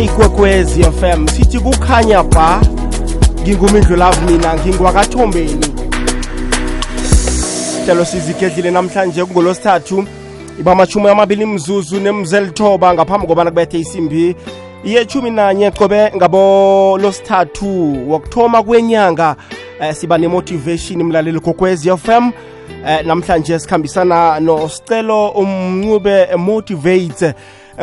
ikwekwezi FM sithi kukhanya ba ngingumindlu love mina ngingwakathombeni hlelo sizigedlile namhlanje kungolosithathu iba amashumi amabili mzuzu nemzelithoba ngaphambi kobana kubethe isimbi. Iyechumi nanye qobe ngabo losithathu wokuthoma kwenyanga eh, siba nemotivation mlaleli kokwez FM eh, namhlanje sikhambisana nosicelo umncube motivate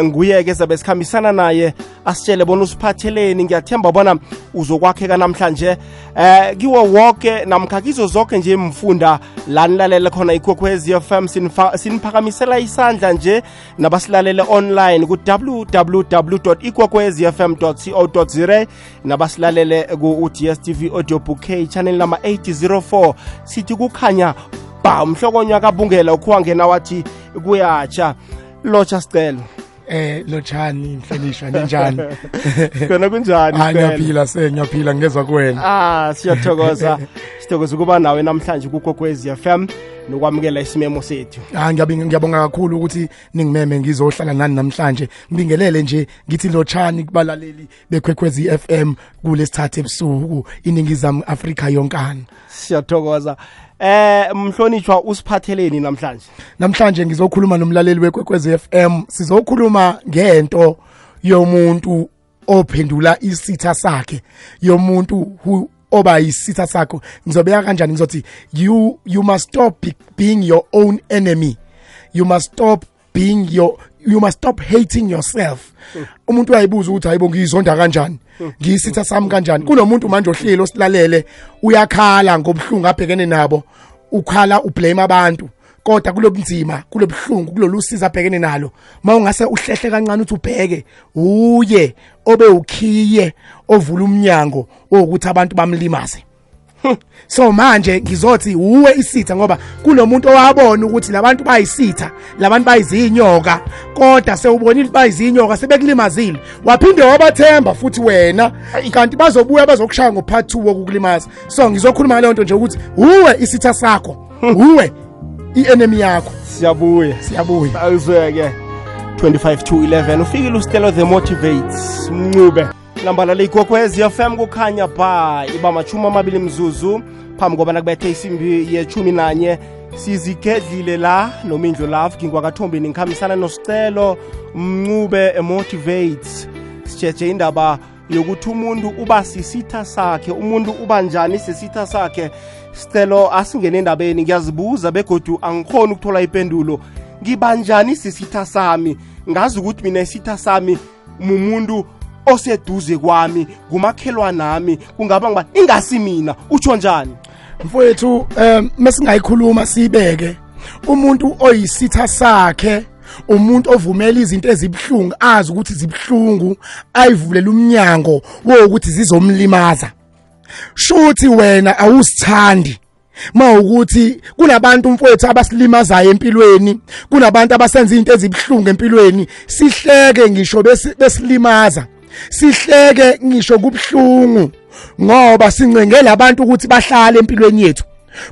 nguye-ke zabe sikhambisana naye asitshele bona usiphatheleni. Ngiyathemba bona uzokwakheka namhlanje. Eh kiwo woke namkha kizo zonke nje imfunda la nilalele khona ikwekwezi FM siniphakamisela isandla nje nabasilalele online ku-www ikwekhwez co za nabasilalele ku DStv audio book channel number 804 sithi kukhanya ba mhlokonywa kabungela ukhuwangena wathi kuyatsha. Lotsha sicelo eh lochani mhlonishwa ninjani kona kunjani hayi ngiyaphila se ngiyaphila ngezwa kuwena ah siyathokoza. Sithokoza ukuba nawe namhlanje kukokwezi FM nokwamukela isimemo sethu. Ah ngiyabonga kakhulu ukuthi ningimeme ngizohlala nani namhlanje. Ngibingelele nje ngithi lochani kubalaleli bekwekwezi FM kulesithathu ebusuku iningizamu Afrika yonkana. Siyathokoza eh mhlonishwa usiphatheleni namhlanje? Namhlanje ngizokhuluma nomlaleli wekwekwezi FM sizokhuluma ngento yomuntu ophendula isitha sakhe yomuntu who oba isitha sakho. Ngizobeka kanjani? Ngizothi you you must stop being your own enemy. You must stop being your you must stop hating yourself. Umuntu uyayibuza ukuthi hayibo ngizonda kanjani? Ngisitha sami kanjani? Kunomuntu manje ohlelo osilalele uyakhala ngobhlungu abhekene nabo ukhala ublame abantu. Kodwa kulobunzima kulobhlungu kulolusiza abhekene nalo. Mawungase uhlehle kancane uthi ubheke uye obe ukhiye ovula umnyango wokuthi abantu bamlimaze. So manje ngizothi uwe isitha ngoba kunomuntu owabona ukuthi labantu bayisitha labantu bayizinyoka kodwa sewubonile bayizinyoka sebekulimazile waphinde wabathemba futhi wena kanti bazobuya bazokushaya ngopart 2 wokukulimaza. So ngizokhuluma ngale nto nje ukuthi uwe isitha sakho uwe i-enemy yakho. Siyabuya. Siyabuya. Awuzweke. 25 to 11 ufikile ustelo the motivates mncube. Lambala leyikokwezi FM kukhanya ba iba machumi amabili mzuzu phambi kobana kubethe isimbi yechumi nanye. Sizigedlile la nomindlu love ngingwakathombeni ngikhambisana nosicelo mncube motivates sijeje indaba yokuthi umuntu uba sisitha sakhe umuntu uba njani sisitha sakhe. Sicelo asingene endabeni ngiyazibuza begodu angikhoni ukuthola ipendulo. Ngibanjani sisitha sami? Ngazi ukuthi mina isitha sami mumuntu oseduze kwami ngumakhelwane nami kungaba ngiba ingasi mina. Utsho njani? Mfowethu um mesingayikhuluma sibeke. Umuntu oyisitha sakhe umuntu ovumela izinto ezibhlungu azi ukuthi zibhlungu ayivulela umnyango wokuthi zizomlimaza. Shuthi wena awusithandi. Mawukuthi kunabantu mfowethu abasilimazayo empilweni kunabantu abasenza izinto ezibhlungu empilweni sihleke ngisho besilimaza. Sihleke ngisho kubhlungu ngoba sincenge labantu ukuthi bahlale empilweni yethu.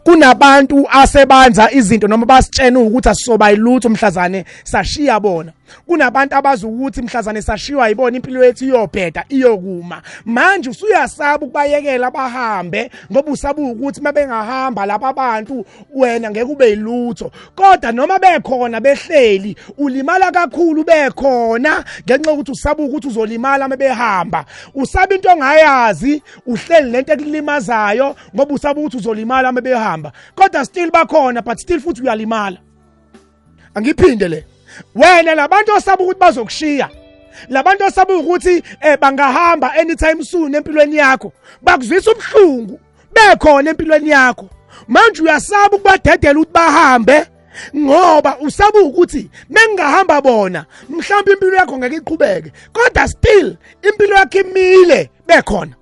Kunabantu asebanza izinto noma basitshena ukuthi asisoba ilutho mhlazane sashiya bona. Kunabantu abazi ukuthi mhlazane sashiywa yibona impilo yethu iyobheda iyokuma. Manje usuyasaba ukubayekela bahambe ngoba usaba ukuthi mabengahamba laba abantu wena ngeke ube yilutho kodwa noma bekhona behleli ulimala kakhulu bekhona ngenxa yokuthi usaba ukuthi uzolimala mebehamba usaba into ongayazi uhleli lento ekulimazayo ngoba usaba ukuthi uzolimala mebehamba kodwa still bakhona but still futhi uyalimala. Angiphinde le. Wena labantu osaba ukuthi bazokushiya labantu osaba ukuthi eh bangahamba anytime soon empilweni yakho bakuzwisa ubhlungu bekhona empilweni yakho. Manje uyasaba ukubadedela ukuthi bahambe ngoba usaba ukuthi mengahamba bona mhlawumbe impilo yakho ngeke iqhubeke kodwa still impilo yakho imile bekhona.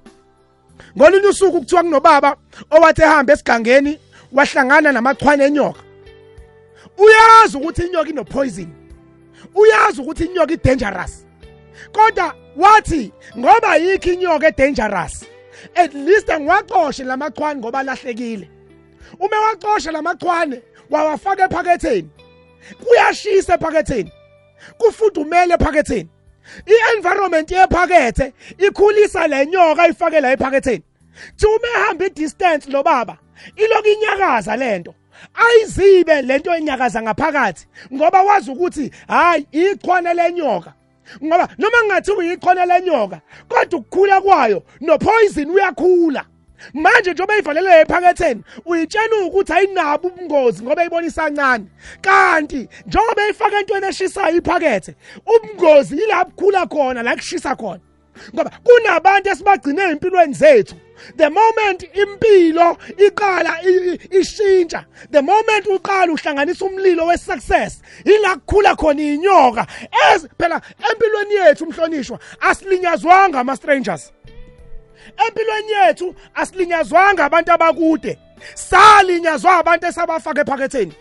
Ngolunye usuku kuthiwa kunobaba owathi ehamba esigangeni wahlangana namachwane enyoka. Uyazi ukuthi inyoka inopoison. Uyazi ukuthi inyoka idangerous. Kodwa wathi ngoba yikho inyoka edangerous at least ngiwaqoshe lamachwane ngoba lahlekile. Uma waqosha lamachwane wawafaka ephaketheni. Kuyashisa ephaketheni. Kufudumele ephaketheni. I-environment yephakethe ikhulisa le nyoka ayifake la ephaketheni. Uma ehamba i-distance lo baba iloku inyakaza lento ayizibe lento enyakaza ngaphakathi ngoba wazi ukuthi hayi ichwane lenyoka ngoba noma ngathi uyichwane lenyoka kodwa ukukhula kwayo nopoison uyakhula. Manje njengoba ivalele ephaketheni uyitshena ukuthi ayinabo ubungozi ngoba ibonisa kancane kanti njengoba ifaka entweni eshisayo iphakethe ubungozi yila bukhula khona la kushisa khona. Ngoba kunabantu esibagcine empilweni zethu. The moment impilo iqala i- i- ishintsha the moment uqala uhlanganisa umlilo wesuccess ila kukhula khona inyoka ez phela empilweni yethu umhlonishwa asilinyazwanga ama strangers empilweni yethu asilinyazwanga abantu abakude. Salinyazwa abantu esabafaka ephaketheni.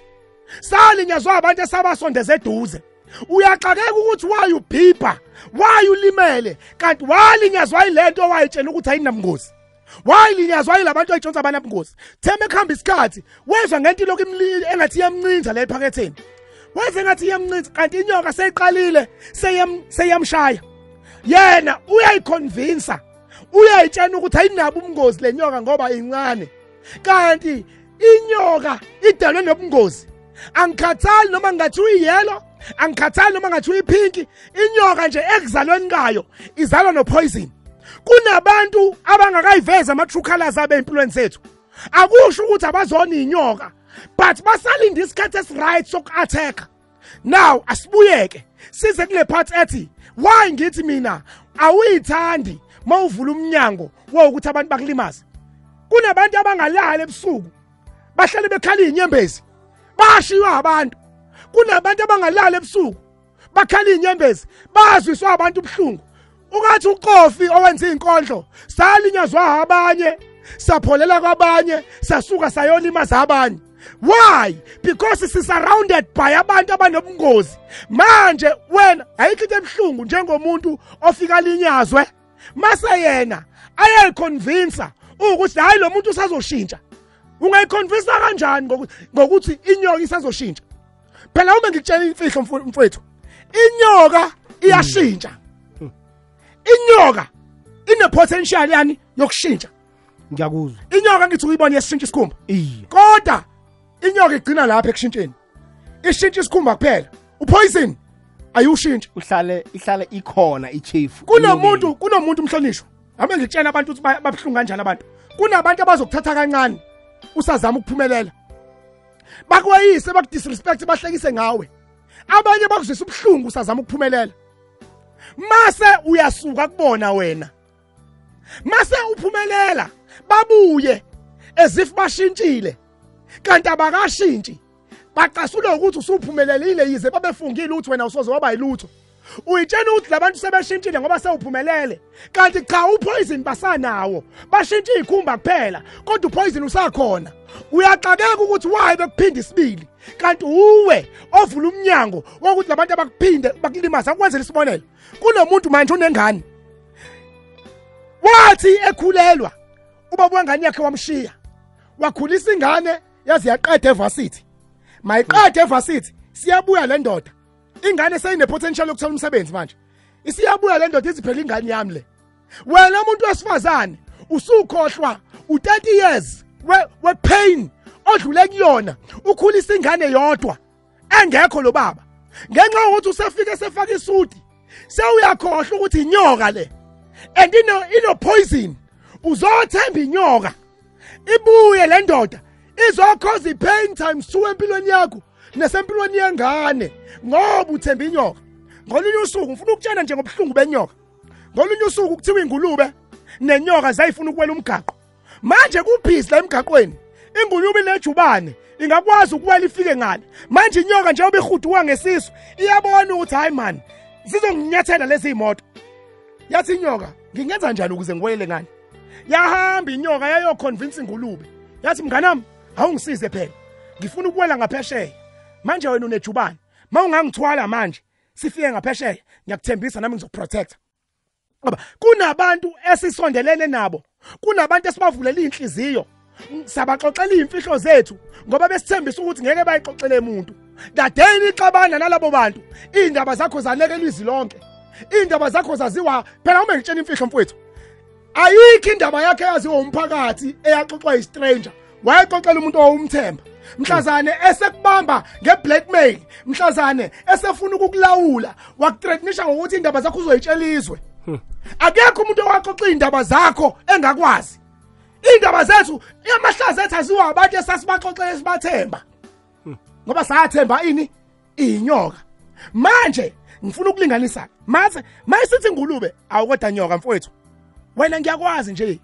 Salinyazwa abantu esabasondeza eduze. Uyaxakeka ukuthi why ubhibha why ulimele? Kanti walinyazwa ilento wayitshela ukuthi ayinabungozi. Wayilinyazwa yilabantu ayitshonza abanabungozi. Theme kuhamba isikhathi. Wezwa ngento lokhu imli- engathi iyamncinza la ephaketheni. Wezwa engathi iyamncinza kanti inyoka seyiqalile seyam- seyamshaya. Yena uyayiconvinsa uyayitshena ukuthi ayinabo ubungozi lenyoka ngoba incane kanti inyoka idalwe nobungozi. Angikhathali noma ngathi uyiyelo angikhathali noma ngathi uyiphinki inyoka nje ekuzalweni kayo izalwa nopoison. Kunabantu abangakayiveza ama-true colors abe empilweni zethu. Akusho ukuthi abazona inyoka but basalinde isikhathi esiright soku-attack now asibuyeke size kule part ethi why ngithi mina awuyithandi? Mawuvula umnyango wokuthi abantu bakulimaze. Kunabantu abangalala ebusuku bahlale bekhala inyembezi bashiywa abantu. Kunabantu abangalala ebusuku bakhala inyembezi bazwiswa abantu ubuhlungu. Ungathi uqofi owenza inkondlo salinyazwa abanye sapholela kwabanye sasuka sayolimaza abanye. Why? Because sisurrounded by abantu abanobungozi. Manje wena ayikho into ebuhlungu njengomuntu ofika linyazwe mase yena ayayiconvince ukuthi hayi lo muntu usazoshintsha. Ungayiconvince kanjani ngokuthi ngokuthi inyoka isazoshintsha? Phela uma ngikutshela imfihlo mfu- mfowethu inyoka iyashintsha. Inyoka ine potential yani yokushintsha? Ngiyakuzwa. Inyoka ngithi uyibona yesishintsha isikhumba? Iye. Kodwa inyoka igcina lapha ekushintsheni. Ishintsha isikhumba kuphela. Upoison. Ayushintshi uhlale ihlale ikhona ichief kunomuntu kunomuntu umhlonishwa. Ame ngitshela abantu ukuthi ba- babuhlungu kanjani abantu? Kunabantu abazokuthatha kancane usazama ukuphumelela. Bakweyise bakudisrespect bahlekise ngawe. Abanye bakuzwisa ubuhlungu usazama ukuphumelela. Mase uyasuka kubona wena. Mase uphumelela babuye ezif bashintshile. Kanti abakashintshi. Bacasulwa ukuthi usuphumelelile yize babefungile ukuthi wena usoze waba yilutho. Uyitshena ukuthi labantu sebeshintshile ngoba sewuphumelele. Kanti cha upoison basanawo. Bashintshe izikhumba kuphela kodwa upoison usakhona. Uyaxakeka ukuthi why bekuphinda isibili? Kanti uwe ovula umnyango wokuthi labantu abakuphinde bakulimaza akwenzela isibonelo. Kunomuntu manje unengane wathi ekhulelwa ubaba wengane yakhe wamshiya. Wakhulisa ingane yazi yaqeda evasithi. Mayiqede evasithi siyabuya le ndoda. Ingane seyine potential yokuthola umsebenzi manje. Isiyabuya le ndoda ithi phela ingane yami le. Wena umuntu wesifazane usukhohlwa u30 years we, we pain odlule kuyona ukhulisa ingane yodwa. Engekho lo baba. Ngenxa yokuthi usefike sefaka isudi sewuyakhohlwa ukuthi inyoka le. And ino ino poison uzothemba inyoka. Ibuye le ndoda izokhoza ipain times 2 empilweni yakho nasempilweni yengane. Ngoba uthemba inyoka. Ngolunye usuku ngifuna ukutshela nje ngobuhlungu benyoka. Ngolunye usuku kuthiwa ingulube nenyoka zayifuna ukuwela umgaqo. Manje kubhizi la emgaqweni. Ingulube inejubane ingakwazi ukuwela ifike ngale. Manje inyoka njengoba ihuduka ngesisu iyabona ukuthi hayi man zizonginyathela lezi imoto yathi inyoka ngingenza njani ukuze ngiwele ngani? Yahamba inyoka yayoconvince ingulube. Yathi mnganami awungisize phela. Ngifuna ukuwela ngaphesheya. Manje wena unejubane. Mawungangithwala manje sifike ngaphesheya ngiyakuthembisa nami ngizokuprotecta. Ngoba kunabantu esisondelene nabo kunabantu esibavulela inhliziyo sabaxoxela imfihlo zethu ngoba besithembisa ukuthi ngeke bayixoxele umuntu dadeni ixabana nalabo bantu. Indaba zakho zanekelwa izwi lonke. Indaba zakho zaziwa phela uma ngitshela imfihlo mfowethu. Ayikho indaba yakhe yaziwa umphakathi eyaxoxwa yistranger. Wayexoxela umuntu owumthemba mhlazane esekubamba ngeblackmail mhlazane esefuna ukukulawula wakuthreatenisha ngokuthi indaba zakho uzoyitshela izwe akekho umuntu owaxoxa indaba zakho engakwazi. Indaba zethu amahlazo ethu aziwa abantu esasibaxoxela esibathemba. Ngoba sathemba ini? Inyoka manje ngifuna ukulinganisa mathe mayisithi ngulube awukodwa nyoka mfowethu wena ngiyakwazi nje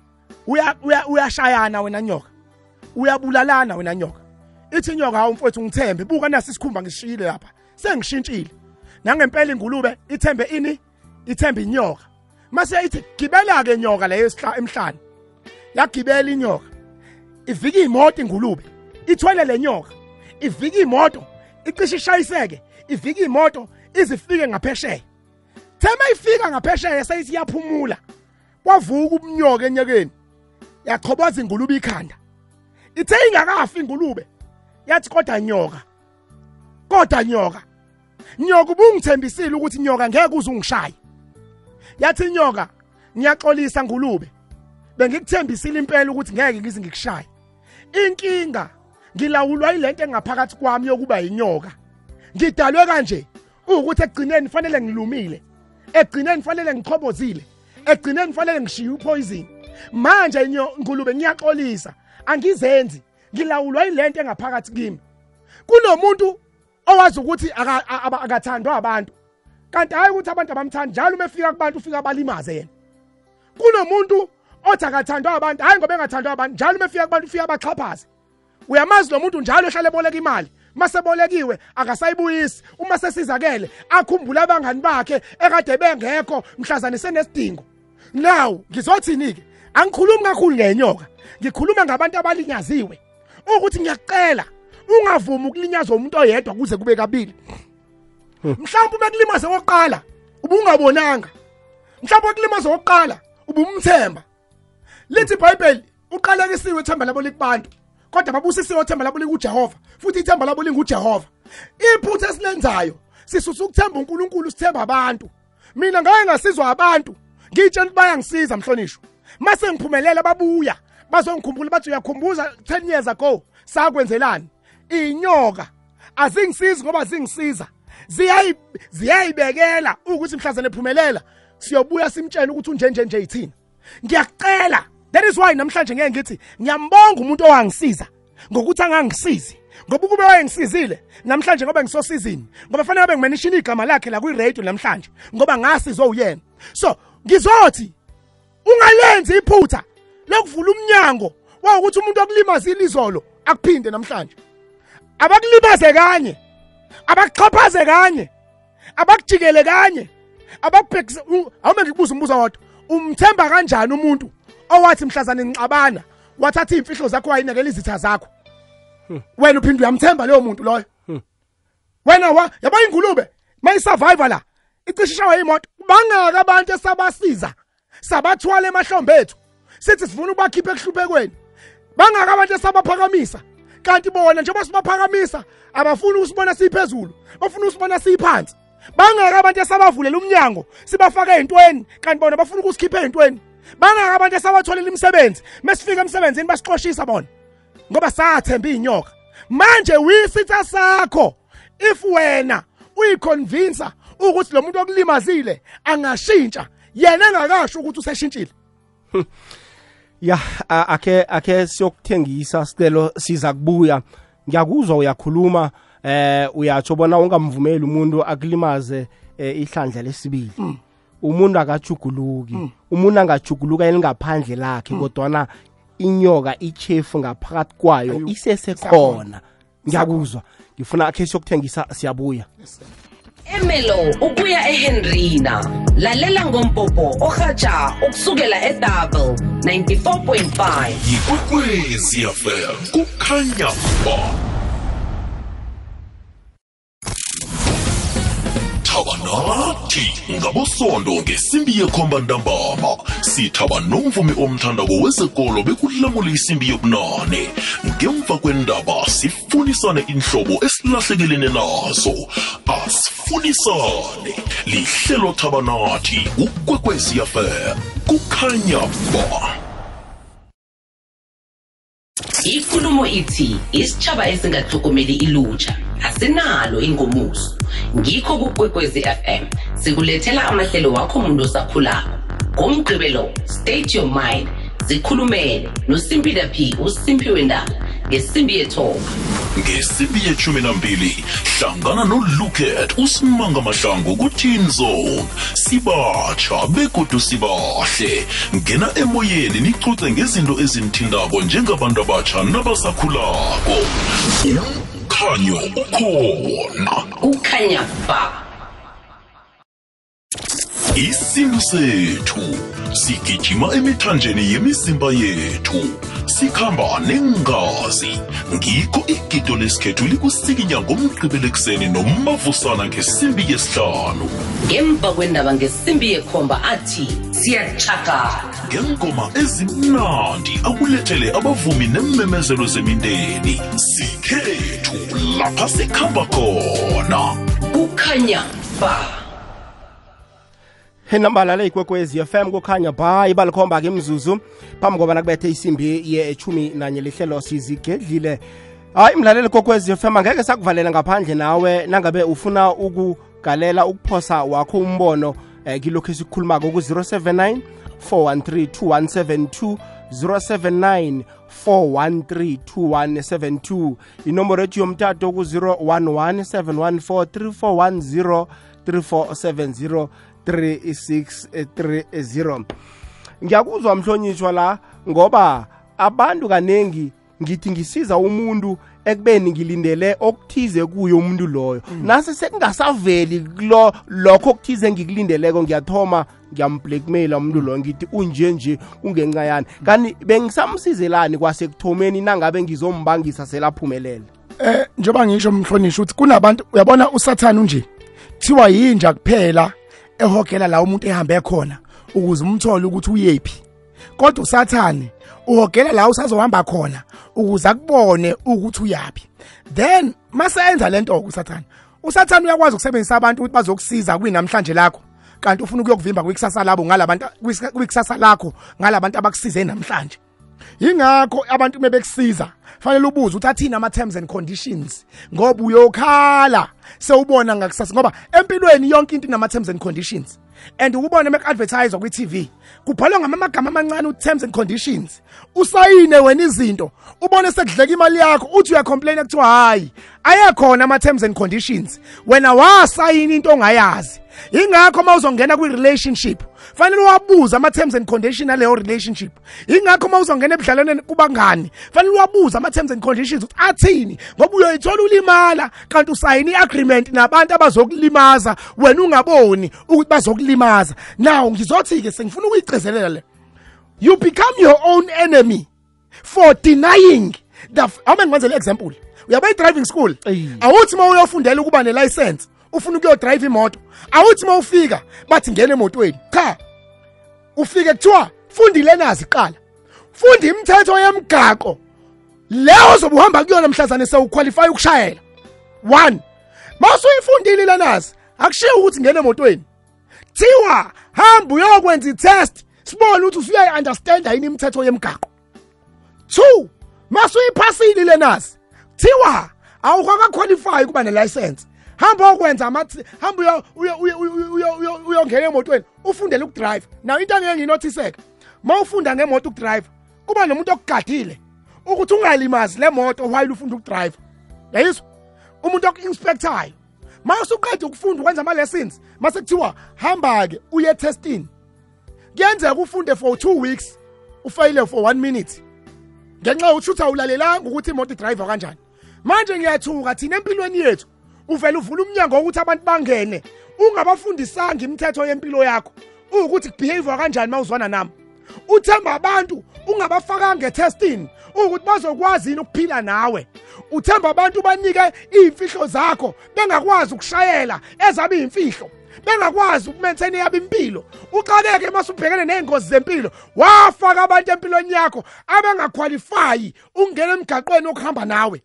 uya uya- uyashayana wena nyoka. Uyabulalana wena nyoka. Ithi nyoka hawu mfowethu ngithembe buka nasi isikhumba ngisishiyile lapha sengishintshile. Nangempela ingulube ithembe ini ithembe inyoka. Mase ithi gibela ke nyoka leyo esihla emhlanje yagibela inyoka. Ivika imoto ingulube ithwele lenyoka ivika imoto icishe ishayiseke. Ivika imoto izifike ngaphesheya. Thema ifika ngaphesheya seyithi yaphumula kwavuka ubunyoka enyakeni. Yaqhoboza ingulube ikhanda. Ithe ingakafi ingulube yathi kodwa nyoka kodwa nyoka nyoka ubungithembisile ukuthi nyoka ngeke uze ungishaye. Yathi inyoka ngiyaxolisa ngulube bengikuthembisile impela ukuthi ngeke ngize ngikushaye. Inkinga ngilawulwa yilento engaphakathi kwami yokuba inyoka ngidalwe kanje ukuthi ekugcineni fanele ngilumile ekugcineni fanele ngichobozile ekugcineni fanele ngishiye upoison manje ngulube ngiyaxolisa. Angizenzi ngilawulwa yilento engaphakathi kimi. Kunomuntu owazi ukuthi aka- a- aba- akathandwa abantu kanti hayi ukuthi abantu abamthandi njalo uma efika kubantu ufika abalimaze yena kunomuntu othi akathandwa abantu hayi ngoba engathandwa abantu njalo uma efika kubantu ufika abaxhaphaze uyamazi lo muntu njalo ehlale eboleka imali. Masebolekiwe akasayibuyisi. Uma sesizakele akhumbula abangani bakhe ekade bengekho mhlazane senesidingo. Now ngizothini ke angikhulumi kakhulu ngenyoka. Ngikhuluma ngabantu abalinyaziwe. Ukuthi ngiyacela ungavumi ukulinyazwa umuntu oyedwa kuze kube kabili. Mhlawumbe uma kulimaze oqala ubungabonanga. Mhlawumbe kulimaze oqala ubumthemba. Lithi iBhayibheli uqalekisiwe ithemba labo likubantu kodwa babusisiwe ithemba labo likuJehova futhi ithemba labo linguJehova. Iphutha esilenzayo sisusa ukuthemba uNkulunkulu sithemba abantu. Mina ngake ngasizwa abantu ngitshela ukuthi bayangisiza mhlonishwa. Mase ngiphumelela babuya. Bazongikhumbula bathi uyakhumbuza 10 years ago? Sakwenzelani? Inyoka azingisizi ngoba zingisiza. Ziyayi ziyayibekela ukuthi mhlazane ephumelela. Siyobuya simtshele ukuthi unjenje nje yithina. Ngiyakucela that is why namhlanje ngeke ngithi ngiyambonga umuntu owangisiza ngokuthi angangisizi. Ngoba ukube wayengisizile namhlanje ngoba ngisosizini ngoba fanele ngabe ngimenishini igama lakhe la kwi-radio namhlanje ngoba ngasizwe uyena so ngizothi ungalenzi iphutha lokuvula umnyango wawukuthi umuntu okulimazile izolo akuphinde namhlanje. Abakulimaze kanye abakuxhaphaze kanye abakujikele kanye abakubhekise awume ngikubuza umbuzo wodwa. Umthemba kanjani umuntu owathi mhlazane ngixabana wathatha iy'mfihlo zakho wayinekela izitha zakho? Wena uphinde uyamthemba leyo muntu loyo? Wena wa yabo ingulube? Mayisurvive la? Icishe ishawa imoto bangaka abantu esabasiza sabathwala emahlombe ethu. Sithi sifuna ukubakhipha ekuhluphekweni. Bangaka abantu esabaphakamisa. Kanti bona njengoba sibaphakamisa abafuni usibona siphezulu bafuna usibona siphansi. Bangaka abantu esabavulela umnyango sibafake ezintweni kanti bona bafuna ukusikhipha ezintweni bangaka abantu esabatholela imisebenzi mesifika emsebenzini basiqoshisa bona. Ngoba sathemba inyoka manje wisitha sakho. If wena uyiconvince ukuthi lo muntu okulimazile angashintsha yena engakasho ukuthi useshintshile. Ya a- akhe akhe siyokuthengisa sicelo siza kubuya. Ngiyakuzwa uyakhuluma eh uyatsho bona ungamvumeli umuntu akulimaze eh, ihlandla lesibili. Umuntu akajuguluki umuntu angajuguluka elingaphandle lakhe kodwana inyoka ichefu ngaphakathi kwayo Ayu, isesekhona ngiyakuzwa. Ngifuna akhe siyokuthengisa siyabuya. Emelo ukuya eHenrina. Lalela ngompopo ohatsha ukusukela eDouble 94.5 yikwekwezi fm kukhanya ba. Thaba nathi ngabosondo ngesimbi yekhomba ntambama. Sithaba nomvumi omthandako wezekolo bekulamula isimbi yobunane. Ngemva kwendaba sifunisane inhlobo esilahlekelene nazo. Asifunisane. Lihlelo thaba nathi ukwekwecfm kukhanya ba. Ikulumo ithi isitshaba esingatlhogomeli ilutsha asinalo ingomuso. Ngikho kukwekwezi fm sikulethela amahlelo wakho muntu osakhulako. Ngomgqibelo state your mind zikhulumele. Nosimpila p usimpi wendaba. Ngesimbi yethoba ngesimbi yeshumi nambili hlangana noluket usimanga mahlangu ku-teen zone sibatsha begodu sibahle. Ngena emoyeni nicuce ngezinto ezinithindako njengabantu abatsha nabasakhulako. Umkhanyo ukhona. Kukhanya ba. Isintu sethu sigijima emithanjeni yemizimba yethu. Sikhamba nengazi. Ngikho igido lesikhethu likusikinya ngomgqibelo ekuseni nomavusana ngesimbi yesihlanu. Ngemva kwendaba ngesimbi yekhomba athi siyatshakala ngengoma ezimnandi akulethele abavumi nemmemezelo zemindeni. Sikhethu lapha sikhamba khona. Kukhanya ba. Henambala le ikwekwezi fm kukhanya ba ibalikhomba ke imzuzu phambi kobana kubethe isimbi yechumi nanye lihlelo sizigedlile. Hayi mlaleli kokwezi fm angeke sakuvalela ngaphandle nawe. Nangabe ufuna ukugalela ukuphosa wakho umbono eh, kilokhu esikhulumako ku-079 413 2172 079 413 2172 inomboro ethu yomtato ku-011 714 3410 3630 ngiyakuzwa mhlonishwa la ngoba abantu kaningi ngithi ngisiza umuntu ekubeni ngilindele okuthize kuye umuntu loyo. Nase sekungasaveli kulo lokho okuthize ngikulindeleko ngiyathoma ngiyamblackmaila umuntu loyo ngithi unje nje ungenca yani. Kanti bengisamsizelani kwasekuthomeni nangabe ngizombangisa selaphumelela eh njengoba ngisho mhlonishwa ukuthi kunabantu uyabona usathane unje? Kuthiwa yinja kuphela. Ehogela la umuntu ehambe khona ukuze umthole ukuthi uyephi. Kodwa usathane uhogela la usazohamba khona ukuze akubone ukuthi uyapi then masenza lento usathane usathane uyakwazi ukusebenzisa abantu ukuthi bazokusiza kwinamhlanje lakho. Kanti ufuna ukuyokuvimba kwikusasa labo ngalabantu kwikusasa lakho ngalabantu abakusize namhlanje. Yingakho abantu mebekusiza fanele ubuze ukuthi athini ama-terms and conditions ngoba uyokhala sewubona ngakusasa ngoba empilweni yonke into inama-terms and conditions. And ukubona meku-advertiswa kwi-tv kubhalwa ngamagama amancane u-terms and conditions. Usayine wena izinto ubone sekudleka imali yakho uthi uyacomplaina kuthiwa hhayi ayekhona ama-terms and conditions. Wena wasayina into ongayazi ingakho uma uzongena kwi-relationship fanele wabuze ama-terms and condition aleyo relationship. Ingakho uma uzongena ebudlalwaneni kubangani fanele wabuze ama-terms and conditions ukuthi athini? Ngoba uyoyithola ulimala kanti usayine i-agreement nabantu abazokulimaza wena ungaboni ukuthi bazokulimaza. Now ngizothi-ke sengifuna ukuyigcizelela le. You become your own enemy for denying the awume ngikwenzele example uyaba i-driving school? Eyi. awuthi uma uyofundela ukuba nelicense ufuna ukuyodrive imoto. Awuthi uma ufika bathi ngena emotweni cha ufike kuthiwa fundile nazi qala funda imithetho yemgaqo leyo ozobe uhamba kuyona mhlazane sewuqualify ukushayela. One masuyifundile lenazi akushiye ukuthi ngena emotweni. Thiwa hamba uyokwenza i-test sibone ukuthi usuyayi-understanda yini imithetho yemgaqo two masuyiphasile lenazi thiwa awukwakaqualify ukuba nelicense. Hamba okwenza hamba uyo- uyo- uyo- uyo- uyo- uyo- uyongena emotweni ufundele ukudrive. Naw into angeke nginothiseka ma ufunda ngemoto ukudrive kuba nomuntu okugadile. Ukuthi ungalimazi le moto while ufunda ukudrive? Yayizwa? Umuntu oku-inspectayo ma usuqeda ukufunda ukwenza ama-lessons mase kuthiwa hamba-ke uye testing kuyenzeka ufunde for two weeks ufayile for one minute. Ngenxa yokuthi uthi awulalelanga ukuthi imoto idriver kanjani. Manje ngiyathuka thina empilweni yethu uvele uvula umnyango wokuthi abantu bangene ungabafundisanga imithetho yempilo yakho. Ukuthi kubehavior kanjani mawuzwana nami? Uthemba abantu ungabafakanga etesting ukuthi bazokwazi yini ukuphila nawe? Uthemba abantu banike iy'mfihlo zakho bengakwazi ukushayela ezabe iy'mfihlo bengakwazi ukumaintain yabo impilo. Uxakeke mase ubhekene nezingozi zempilo wafaka abantu empilweni yakho abangaqualify ungena emgaqweni okuhamba nawe.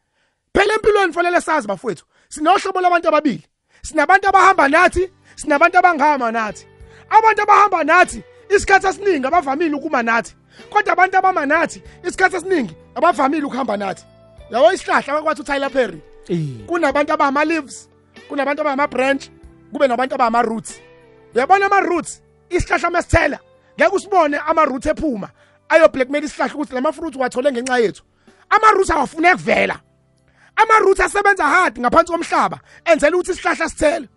Phela empilweni fanele sazi bafowethu sinohlobo labantu ababili. Sinabantu abahamba nathi sinabantu abangahamba nathi. Abantu abahamba nathi isikhathi esiningi abavamile ukuma nathi. Kodwa abantu abama nathi isikhathi esiningi abavamile ukuhamba nathi. Yabo isihlahla akwathi uTyler Perry. Eh. kunabantu abama leaves kunabantu abama branch kube nabantu abama roots. Uyabona ama roots? Isihlahla masithela ngeke usibone ama roots ephuma ayo blackmail isihlahla ukuthi lama fruits wathole ngenxa yethu. Ama roots awafune kuvela ama roots asebenza hard ngaphansi komhlaba enzela ukuthi isihlahla sithele.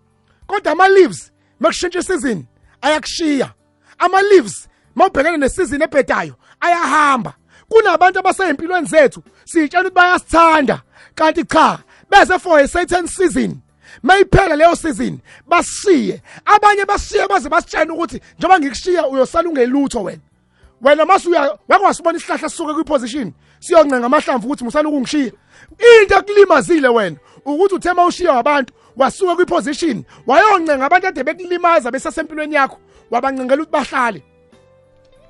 Kodwa ama leaves makushintsha isizini ayakushiya. Ama leaves mawubhekene nesizini ebhedayo ayahamba. Kunabantu abasempilweni zethu sitshela ukuthi bayasithanda. Kanti cha bese for a certain season mayiphela leyo season bashiye abanye bashiye baze basitshela ukuthi njengoba ngikushiya uyosala ungelutho wena. Wena mase uya wake wasibona isihlahla sisuke kwiposition siyoncenga amahlamvu ukuthi musana ukungishiya into ekulimazile wena ukuthi uthema ushiya abantu wasuka kwiposition wayoncenga abantu ade bekulimaza besasempilweni yakho wabancengela ukuthi bahlale.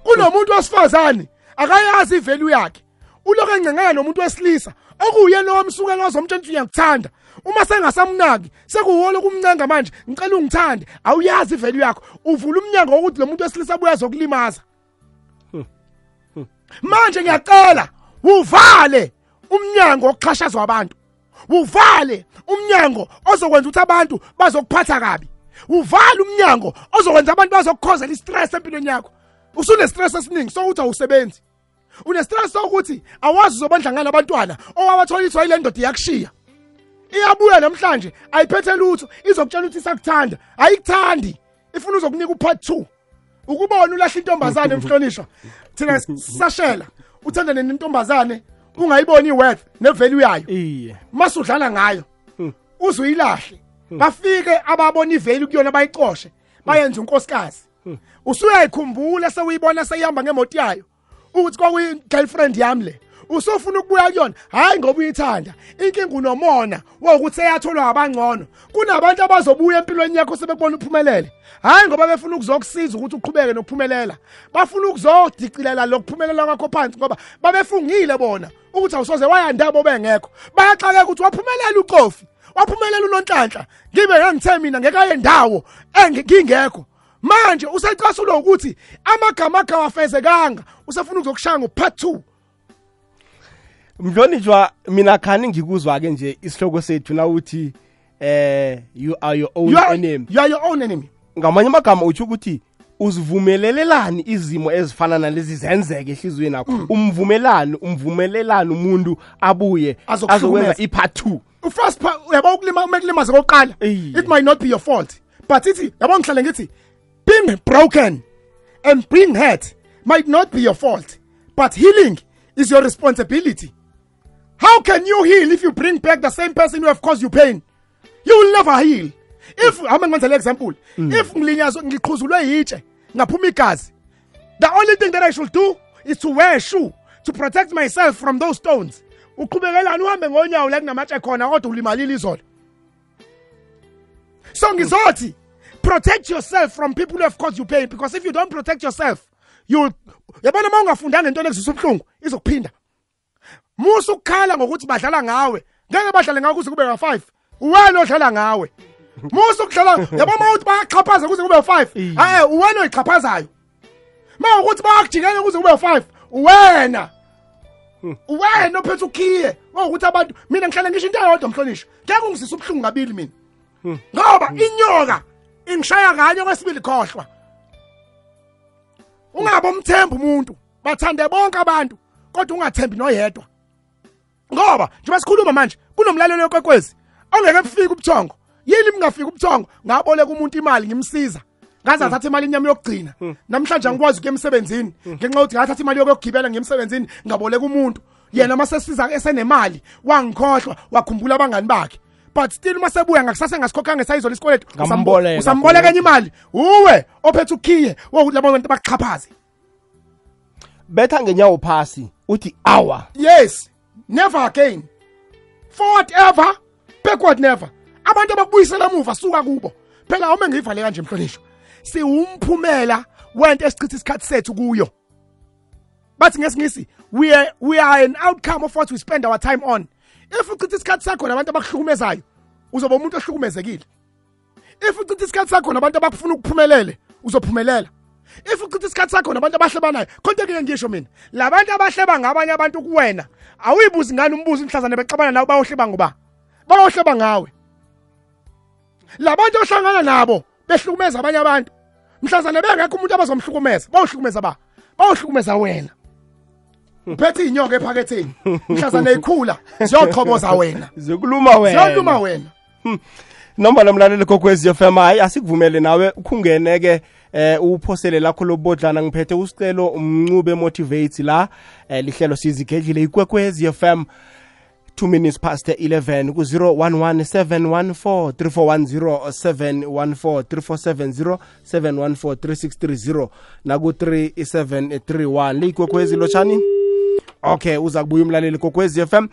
Kunomuntu wesifazane akayazi ivalue yakhe. Uloko encengela nomuntu wesilisa okuyena owamsukela ozomtshela ukuthi uyakuthanda. Uma sengasamnaki sekuwolo kumncenga manje ngicela ungithande awuyazi ivalue yakho. Uvula umnyango wokuthi lo muntu wesilisa abuya zokulimaza manje ngiyacela uvale! Umnyango okuxhashazwa abantu. Uvale umnyango ozokwenza ukuthi abantu bazokuphatha kabi. Uvale umnyango ozokwenza abantu bazokukhozela istress empilweni yakho. Usune stress esiningi sokuthi awusebenzi. Une stress sokuthi awazi uzobandla ngani abantwana owabathola ithwa ile ndoda iyakushiya. Iyabuya namhlanje ayiphethe lutho izokutshela ukuthi isakuthanda. Ayikuthandi ifuna uzokunika upart 2 ukubona ulahla intombazane emhlonishwa thina sashela uthandane nentombazane. Ungayiboni iworth nevalue yayo. Iye. Masudlala ngayo. Uzuyilahle bafike ababona ivalue kuyona bayicoshe bayenza unkosikazi. Usuyayikhumbula sewuyibona seyihamba ngemoto yayo ukuthi kwakuyi girlfriend yami le usofuna ukubuya kuyona? Hayi ngoba uyithanda. Inkinga unomona wokuthi eyatholwa abangcono. Kunabantu abazobuya empilweni yakho sebebona uphumelele. Hayi ngoba befuna ukuzokusiza ukuthi uqhubeke nokuphumelela. Bafuna ukuzodicilela lokuphumelela kwakho phansi ngoba babefungile bona. Ukuthi awusoze wayandabo bengekho. Bayaxakeka ukuthi waphumelela uqofi waphumelela unonhlanhla. Ngibe ngangithe mina ngekaye ndawo engingekho manje usecasulo ukuthi amagama akhe awafezekanga usefuna ukuzokushaya ngopart 2 mhlonishwa mina khani ngikuzwa ke nje isihloko sethu na uthi eh you are your own you are, enemy. you are your own enemy. Ngamanye amagama utsho ukuthi uzivumelelelani izimo ezifana nalezi zenzeke ehliziyweni yakho? Umvumelani umvumelelani umuntu abuye azokwenza i-part 2 first uyabo ukulima umekulimaze kokuqala it might not be your fault but ithi yabo ngihlale ngithi being broken and being hurt might not be your fault but healing is your responsibility. How can you heal if you bring back the same person who have caused you pain? You will never heal. If hamba ngenzele example. If ngilinyazwe ngiqhuzulwe yitshe ngaphuma igazi the only thing that i should do is to wear a shoe to protect myself from those stones. Uqhubekelani uhambe ngonyawo la kunamatshe khona kodwa ulimalile izolo. So ngizothi protect yourself from people who have caused you pain because if you don't protect yourself you yabona uma ungafundanga into ekuzisa ubuhlungu izokuphinda. Musa ukukhala ngokuthi badlala ngawe. Ngeke badlale ngawe kuze kube nga5 uwena odlala ngawe musa ukudlala yabo uma uthi bayaqhaphaza kuze kube u5 hayi uwena oyiqhaphazayo. Uma ukuthi bayakujikela kuze kube u5 uwena. Wena ophethe ukhiye. Ukuthi abantu mina ngihlala ngisho into eyodwa mhlonishwa. Ngeke ungisisa ubuhlungu ngabili mina. Ngoba inyoka ingishaya kanye kwesibili khohlwa ungabe umthemba umuntu. Bathande bonke abantu kodwa ungathembi noyedwa. Ngoba njengoba sikhuluma manje kunomlalelo wekwekwezi ongeke bufika ubuthongo. Yini mngafika ubuthongo ngaboleka umuntu imali ngimsiza. Ngaze athatha imali inyama yokugcina. Namhlanje angikwazi ukuya emsebenzini ngenxa yokuthi ngathatha imali yokugibela ngemsebenzini ngaboleka umuntu. Yena masesiza esenemali wangikhohlwa wakhumbula abangani bakhe. But still masebuya ngakusase ngasikhokhanga esayizo lesikweletu usamboleka enye imali. Uwe ophethe ukhiye labo bantu bakuxhaphaze betha ngenyawo phasi uthi awa. Yes never again. Forward ever backward never. Abantu abakubuyisela emuva suka kubo. Phela uma ngivale kanje mhlonishwa siwumphumela wento esichitha isikhathi sethu kuyo. Bathi ngesingisi we are, we are an outcome of what we spend our time on. If uchitha isikhathi sakho nabantu abakuhlukumezayo uzoba umuntu ohlukumezekile. If uchitha isikhathi sakho nabantu abakufuna ukuphumelele uzophumelela. If uchitha isikhathi sakho nabantu abahlebanayo konke ke ngisho mina. Labantu abahleba ngabanye abantu kuwena awuyibuzi ngani umbuzo umhlazane bexabana nawe bayohleba ngoba bayohleba ngawe. Labantu ohlangana nabo behlukumeza abanye abantu. Mhlazane bengekho umuntu abazomhlukumeza bayohlukumeza ba? Bayohlukumeza wena. Uphethe inyongo ephaketheni. Mhlazane ikhula ziyoqhoboza wena. Zikuluma wena. Ziyoluma wena. Noma nomlaleli kokwezi FM hayi asikuvumele nawe ukungene ke eh uphosele lakho lobodlana. Ngiphethe usicelo umncube motivate la eh, lihlelo sizigedlile ikwekwezi FM 2 minutes past 11 ku 0117143410 714 naku 3731 leyikwekwezi lotshani okay uza kubuya umlaleli kokwezi FM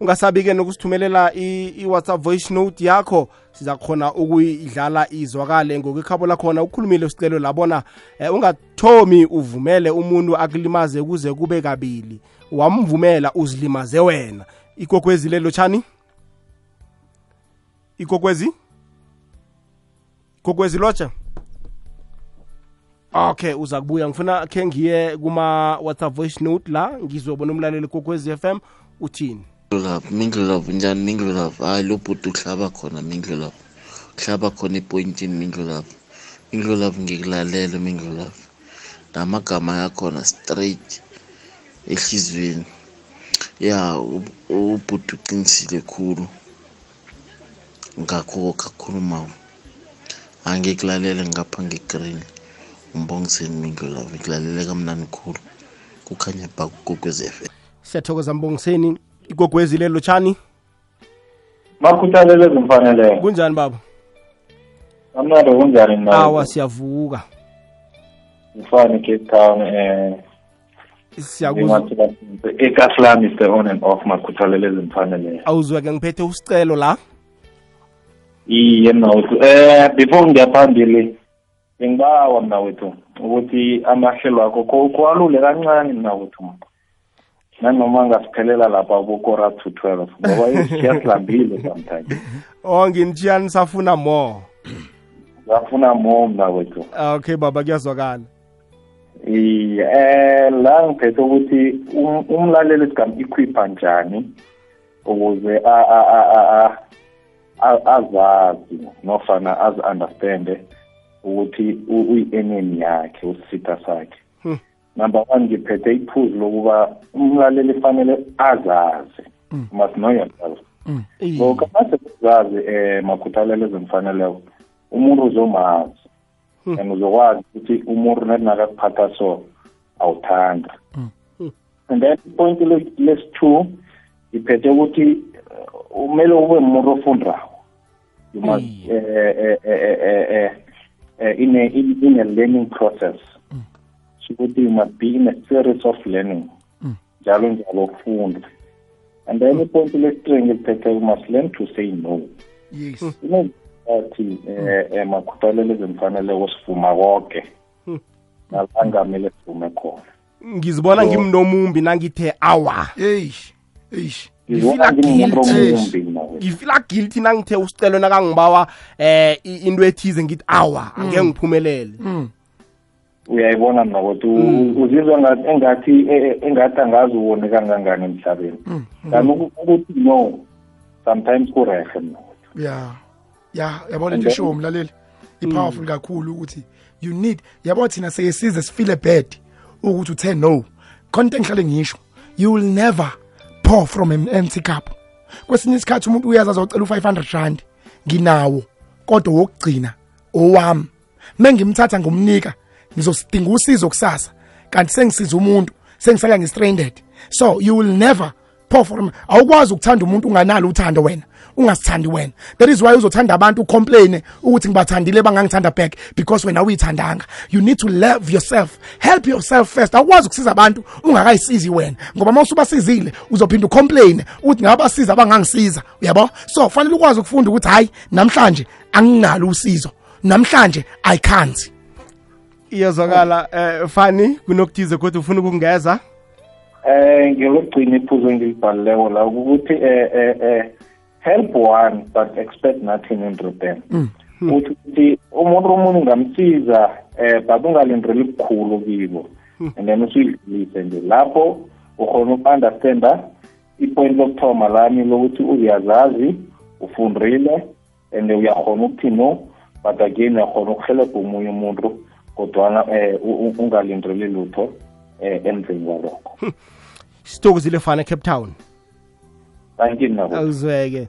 ungasabike nokusithumelela i-whatsapp voice note yakho. Siza khona ukuyidlala izwakale ngokwekhabo lakhona. Ukhulumile usicelo labona. Eh, ungathomi uvumele umuntu akulimaze kuze kube kabili. Wamvumela uzilimaze wena ikokwezi lelo tshani ikokwezi kokwezi lotsha okay uza kubuya ngifuna khe ngiye kuma whatsapp voice note la ngizobona umlaleli kokwezi FM uthini Love, Mingle Love, njani Mingle Love? Hayi lo bhuti uhlaba khona Mingle Love. Uhlaba khona ipointini Mingle Love. Mingle Love ngikulalela Mingle Love. Namagama yakhona straight ehlizweni. Ya u- ubhuti uqinisile khulu. Ngakho kakhuluma. Angikulalele ngapha ngegreen. Umbongiseni Mingle Love, ngikulalele kamnandi khulu. Kukhanya ba kukwezi FM. siyathokoza mbongiseni igogwezi lelo tshani bakhuthalele ezimfaneleyo kunjani baba amnado kunjani na awa siyavuka ngifane cape town um siyakuzwa ekaslami is the on and off makhuthalele ezimfaneleyo awuzweke ngiphethe usicelo la? Iye mnawethu. Eh before ngiyaphambili ngibawa bengibawa mnawethu ukuthi amahlelo akho kuwalule kancane mnawethu nanoma ngasiphelela lapha bokora to twelve ngoba siyasilambile sometimes. Oh nginitshiyani safuna more? Ngafuna more mnawethu. Okay baba kuyazwakala iye eh la ngiphethe ukuthi um- umlaleli singamu-equipa njani ukuze a- a- a- a- a- a- azazi nofana azi-understande ukuthi uyi-enemy yakhe usisita sakhe. Hmm. number one ngiphethe iphuzu lokuba umlaleli fanele azazi. Must know yourself. So lokha masezazi um makhuthalelo ezimfaneleko umuntu uzomazi and uzokwazi ukuthi umuntu nathi nakakuphatha so awuthanda and then ipoint le- lesi-two ngiphethe ukuthi uh, kumele ube umuntu ofundako. You must eh, eh, eh, in a in, a learning process. Ukuthi you must be in a series of learning. Njalo njalo ufunda and then ipoint lesi-three ngiliphethe you must learn to say no. Yes. Kunezathi eh makhuthalelo ezimfaneleko sivuma konke nalanga mele sivume khona. Ngizibona ngimnomumbi nangithe awa. Eish eish. Ngifila guilty. nangithe usicelo nakangibawa eh into ethize ngithi awa angeke ngiphumelele. Uyayibona mna ukuthi uzizwa nga- engathi e- e- engathi angazi uwone kangangani emhlabeni. Kanti ukuthi no sometimes kurehe mna ya ya yabona into esho umlaleli ipowerful kakhulu ukuthi you need yabo thina seyisize sifeel bad ukuthi uthe no. Konke engihlale ngisho you will never pour from an empty cup. Kwesinye isikhathi umuntu uyaza azocela u500 rand nginawo kodwa wokugcina owami. Mengimthatha ngomnika ngizosidinga usizo kusasa kanti sengisiza umuntu sengisala ngistranded. So you will never pour from awukwazi ukuthanda umuntu unganalo uthando wena. Ungasithandi wena. That is why uzothanda abantu ucomplain ukuthi ngibathandile bangangithanda back because wena uyithandanga. You need to love yourself. Help yourself first. Awukwazi ukusiza abantu ungakayisizi wena. Ngoba uma usubasizile uzophinda ucomplain ukuthi ngabasiza abangangisiza uyabo? So fanele ukwazi ukufunda ukuthi hayi namhlanje anginalo usizo. Namhlanje i can't. Iyazwakala eh fani kunokuthize kodwa ufuna ukungeza? Eh ngiyokugcina iphuzo engilibhalileko la ukuthi eh eh eh help one but expect nothing in return. Uthi ukuthi umuntu omunye ungamsiza eh but ungalindeli kukhulu kibo and then usuyidlulise nje. Lapho ukhona uku-understanda ipoint lokuthoma lami lokuthi uyazazi ufundile and uyakhona ukuthi no but again uyakhona ukuhelebha omunye umuntu kodwana um u- u- ungalindeli lutho um emveni kwalokho. Sithokozile fana cape town thank nabo awuzweke.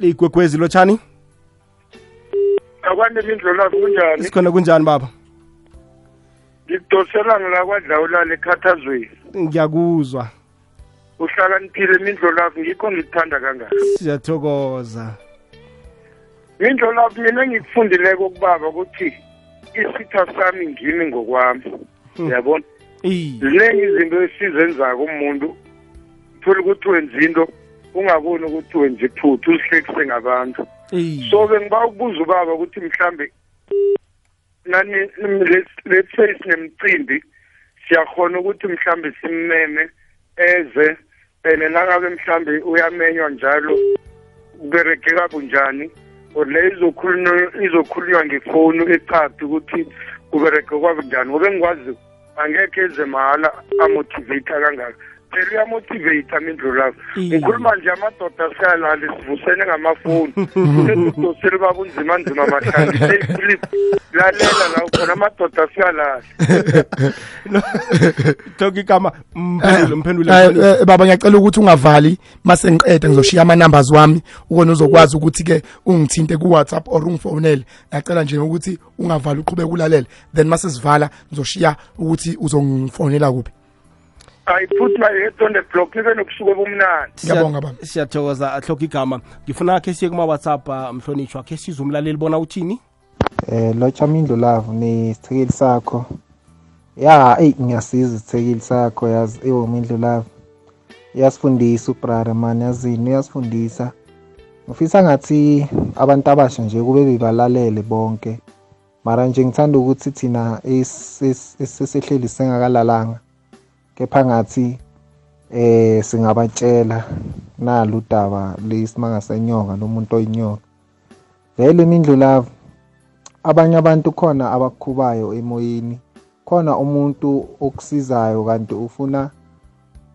Ligwegwezi lotshani akwanele indlolazi kunjani? Sikhona kunjani baba? Ngikudosela ngila kwadlawulala ekhathazweni. Ngiyakuzwa. Uhlakaniphile mindlolazi ngikho ngikuthanda kangaka. Siyathokoza. Mindlolazi mina engikufundileko ukubaba ukuthi isitha sami ngimi ngokwami. Uyabona? Iye ziningi izinto esizenzako umuntu uthola ukuthi wenza into ungaboni ukuthi wenza iphutha uzihlekise ngabantu. So bengiba ukubuza ubaba ukuthi mhlambe nani let's- say sinemcimbi siyakhona ukuthi mhlambe simmeme eze and nangabe mhlambe uyamenywa njalo kuberegeka bunjani or le izokhulunywa ngefoni echathi ukuthi kuberegeka bunjani. Ngobe ngikwazi angekhe eze mahala amotivate kangaka. Phela uyamotivate mindlulazo Iye. ngikhuluma nje amadoda siyalali sivusene ngamafoni. Udosele baba unzima nzima mahlanje seyifilip lalela la ukhona amadoda siyalali thoka igama mphendule Eh, baba ngiyacela ukuthi ungavali. Mase ngiqede ngizoshiya ama numbers wami ukona uzokwazi ukuthi ke ungithinte ku WhatsApp or ungifonele ngiyacela nje ukuthi ungavali uqhubeke ulalela then mase sivala ngizoshiya ukuthi uzongifonela kuphi. I put my head on the block nibe nokusuka obumnandi Ngiyabonga, baba. siyathokoza ahloka igama. Ngifuna khe siye kuma WhatsApp ah, mhlonishwa khe sizwe umlaleli bona uthini? Eh lotsha mindlu lavo nesithekeli sakho. Ya eyi ngiyasiza isithekeli sakho yazi ewo mindlu lavo iyasifundisa ubrother man yazini uyasifundisa ngifisa ngathi abantu abasha nje kube bebalalele bonke. Mara nje ngithanda ukuthi thina es- es- esesehleli sengakalalanga kepha ngathi eh singabatshela nalo udaba lesimanga senyoka nomuntu oyinyoka. Vele imindlu lavo abanye abantu khona abakukhubayo emoyeni. Khona umuntu okusizayo kanti ufuna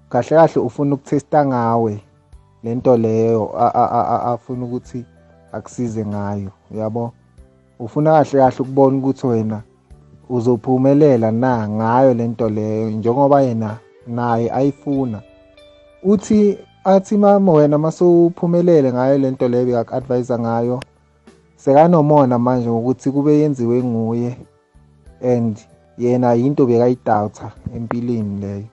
kahle kahle ufuna ukuthesta ngawe lento leyo afuna ukuthi akusize ngayo yabo? Ufuna kahle kahle ukubona ukuthi wena uzophumelela na ngayo lento leyo njengoba yena naye ayifuna. Uthi athi mama wena masuphumelele ngayo lento leyo bekaku-advise ngayo sekanomona manje ngokuthi kube yenziwe nguye and yena yinto bekayidawutha empilweni leyo.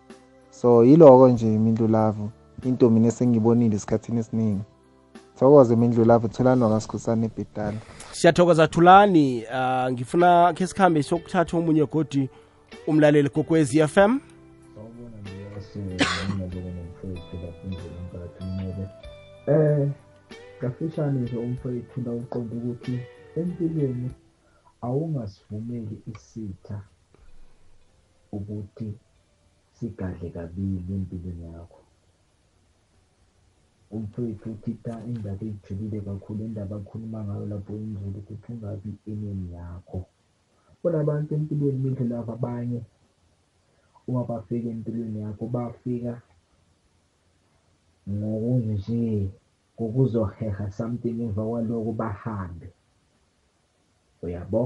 So yiloko nje mindlulavu into mina esengibonile esikhathini esiningi. Thokoze mindlulavu thulanwa kasikhosana ebhedala siyathokoza thulani ah, ngifuna khe sikhambe sokuthatha omunye godi umlaleli kokwezi FM Eh ngafishane nje umfowethu la uqonda ukuthi empilweni awungasivumeli isitha ukuthi sigadle kabili empilweni yakho. Umfowethu uthitha indaba eyijulile kakhulu indaba akhuluma ngayo lapho inzulu ukuthi ungabi eneni yakho. Kunabantu empilweni mindlelava abanye uma bafika empilweni yakho bafika ngokunje ngokuzoheha something emva kwaloko bahambe. Uyabo?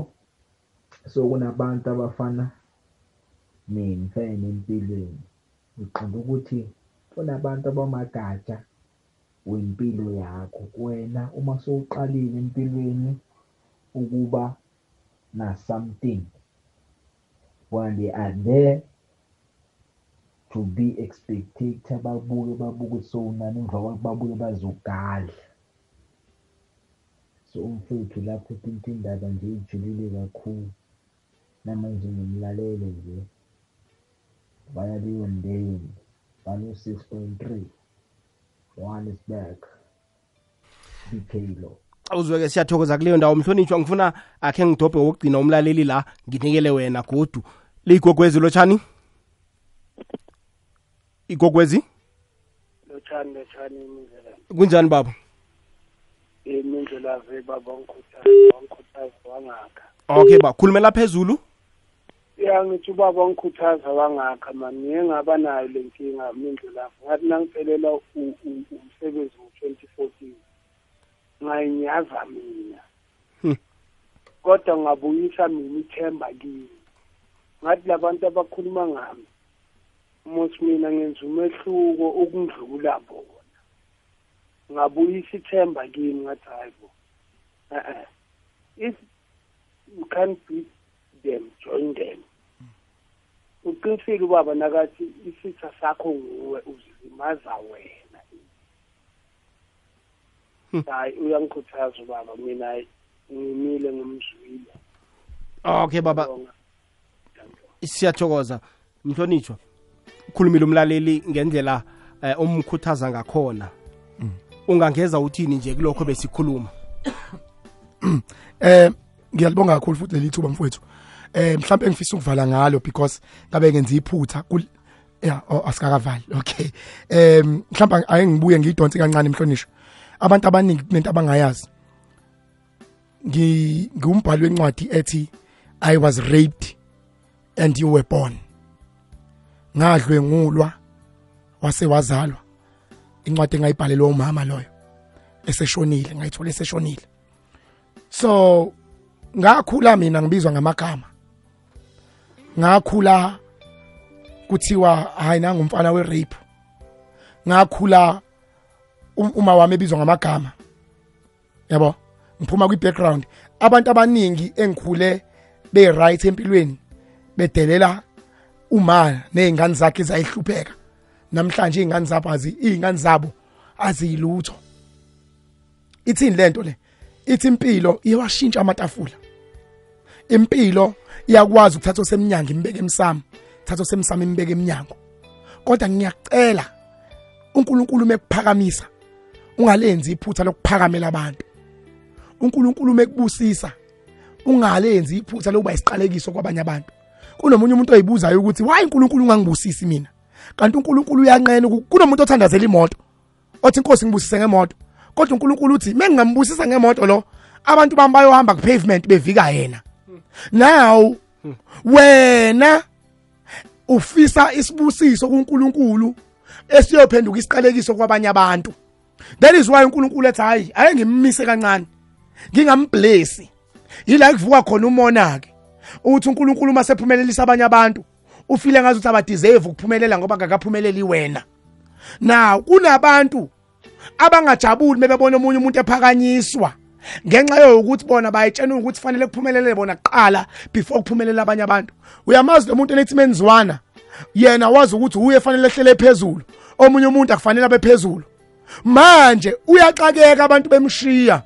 So kunabantu abafana nemfene empilweni. Uqonda ukuthi kunabantu abamagatsha wimpilo yakho. Wena uma sowuqalile empilweni ukuba na-something, one they are there to be expectator, babuke babuke sowunani, emva kwakho babuye bazogadla. So umfethu lapho into indaba nje ijulile kakhulu. Namanje ngimlalele nje. Via leyo ndeni, balo 6.3. johannesburg uzweke siyathokoza kuleyo ndawo. Mhlonitshwa ngifuna akhe ngidobhe wokugcina umlaleli la nginikele wena godu. Liyigogwezi lotshani igogwezi? Lotshani lotshani kunjani baba? Eh, Imindlu lave baba wangikhuthaza wangakha. Okay ba khulumela phezulu. Ya ngithi ubaba wangikhuthaza wangakha mani ngiye ngaba nayo le nkinga mindlela ngathi nangiphelela u- u- umsebenzi ngo-twenty fourteen ngayinyaza mina. Hmm. kodwa ngabuyisa mina ithemba kimi. Ngathi labantu abakhuluma ngami musi mina ngenza umehluko ukundlula bona. Ngabuyisa ithemba kimi ngathi hayi bo if you can't beat them join them. Uqinisile ubaba nakathi isitha sakho nguwe uzilimaza wena. Hayi uyangikhuthaza ubaba mina ngimile ngumzwile okay baba. Siyathokoza. Mhlonitshwa khulumile umlaleli ngendlela eh, umkhuthaza ngakhona. Ungangeza uthini nje kulokho besikhuluma? Eh ngiyalibonga kakhulu futhi leli thuba mfowethu. Eh mhlawumbe ngifisa ukuvala ngalo because ngabe ngenza iphutha yeah oh, asikakavali. Okay. Em mhlawumbe ake ngibuye ngidonse kancane mhlonisho abantu abaningi nento abangayazi. Ngi ngumbhalo wencwadi ethi i was raped and you were born. Ngadlwengulwa wase wazalwa. Incwadi engayibhalelwa umama loyo eseshonile ngayithola eseshonile. So ngakhula mina ngibizwa ngamagama. Ngakhula kuthiwa hayi nanga umfana we rape ngakhula um- uma wami ebizwa ngamagama. Yabo? Ngiphuma kwi background abantu abaningi engikhule be right empilweni bedelela uma nezingane zakhe zayihlupheka. Namhlanje izingane zabo azi izingane zabo azilutho ithini lento le? Ithi impilo iyawashintsha amatafula. Impilo iyakwazi ukuthatha osemnyango imbeke emsamo thatha osemsamo imbeke emnyango. Kodwa ngiyacela uNkulunkulu mekuphakamisa ungalenzi iphutha lokuphakamela abantu. uNkulunkulu mekubusisa ungalenzi iphutha lokuba isiqalekiso kwabanye abantu. Kunomunye umuntu oyibuzayo ukuthi why uNkulunkulu ungangibusisi mina? Kanti uNkulunkulu uyanqena uku- kunomuntu othandazela imoto othi inkosi ngibusise ngemoto kodwa uNkulunkulu uthi mengingambusisa ngemoto lo abantu bami bayohamba ku pavement bevika yena. Now wena ufisa isibusiso kuNkulunkulu esiyophenduka isiqalekiso kwabanye abantu. That is why uNkulunkulu ethi hayi ake ngimmise kancane ngingamblessi yila kuvuka khona umona ke uthi uNkulunkulu masephumelelisa abanye abantu ufile ngazi ukuthi abadeserve ukuphumelela ngoba ngakaphumeleli wena. Now kunabantu abangajabuli bebona omunye umuntu ephakanyiswa. Ngenxa yokuthi bona bayitshena ukuthi fanele kuphumelele bona kuqala before kuphumelela abanye abantu. Uyamazi lo muntu enethi menzwana? Yena wazi ukuthi uye fanele ehlele phezulu. Omunye umuntu akufanele abe phezulu. Manje uyaxakeka abantu bemshiya.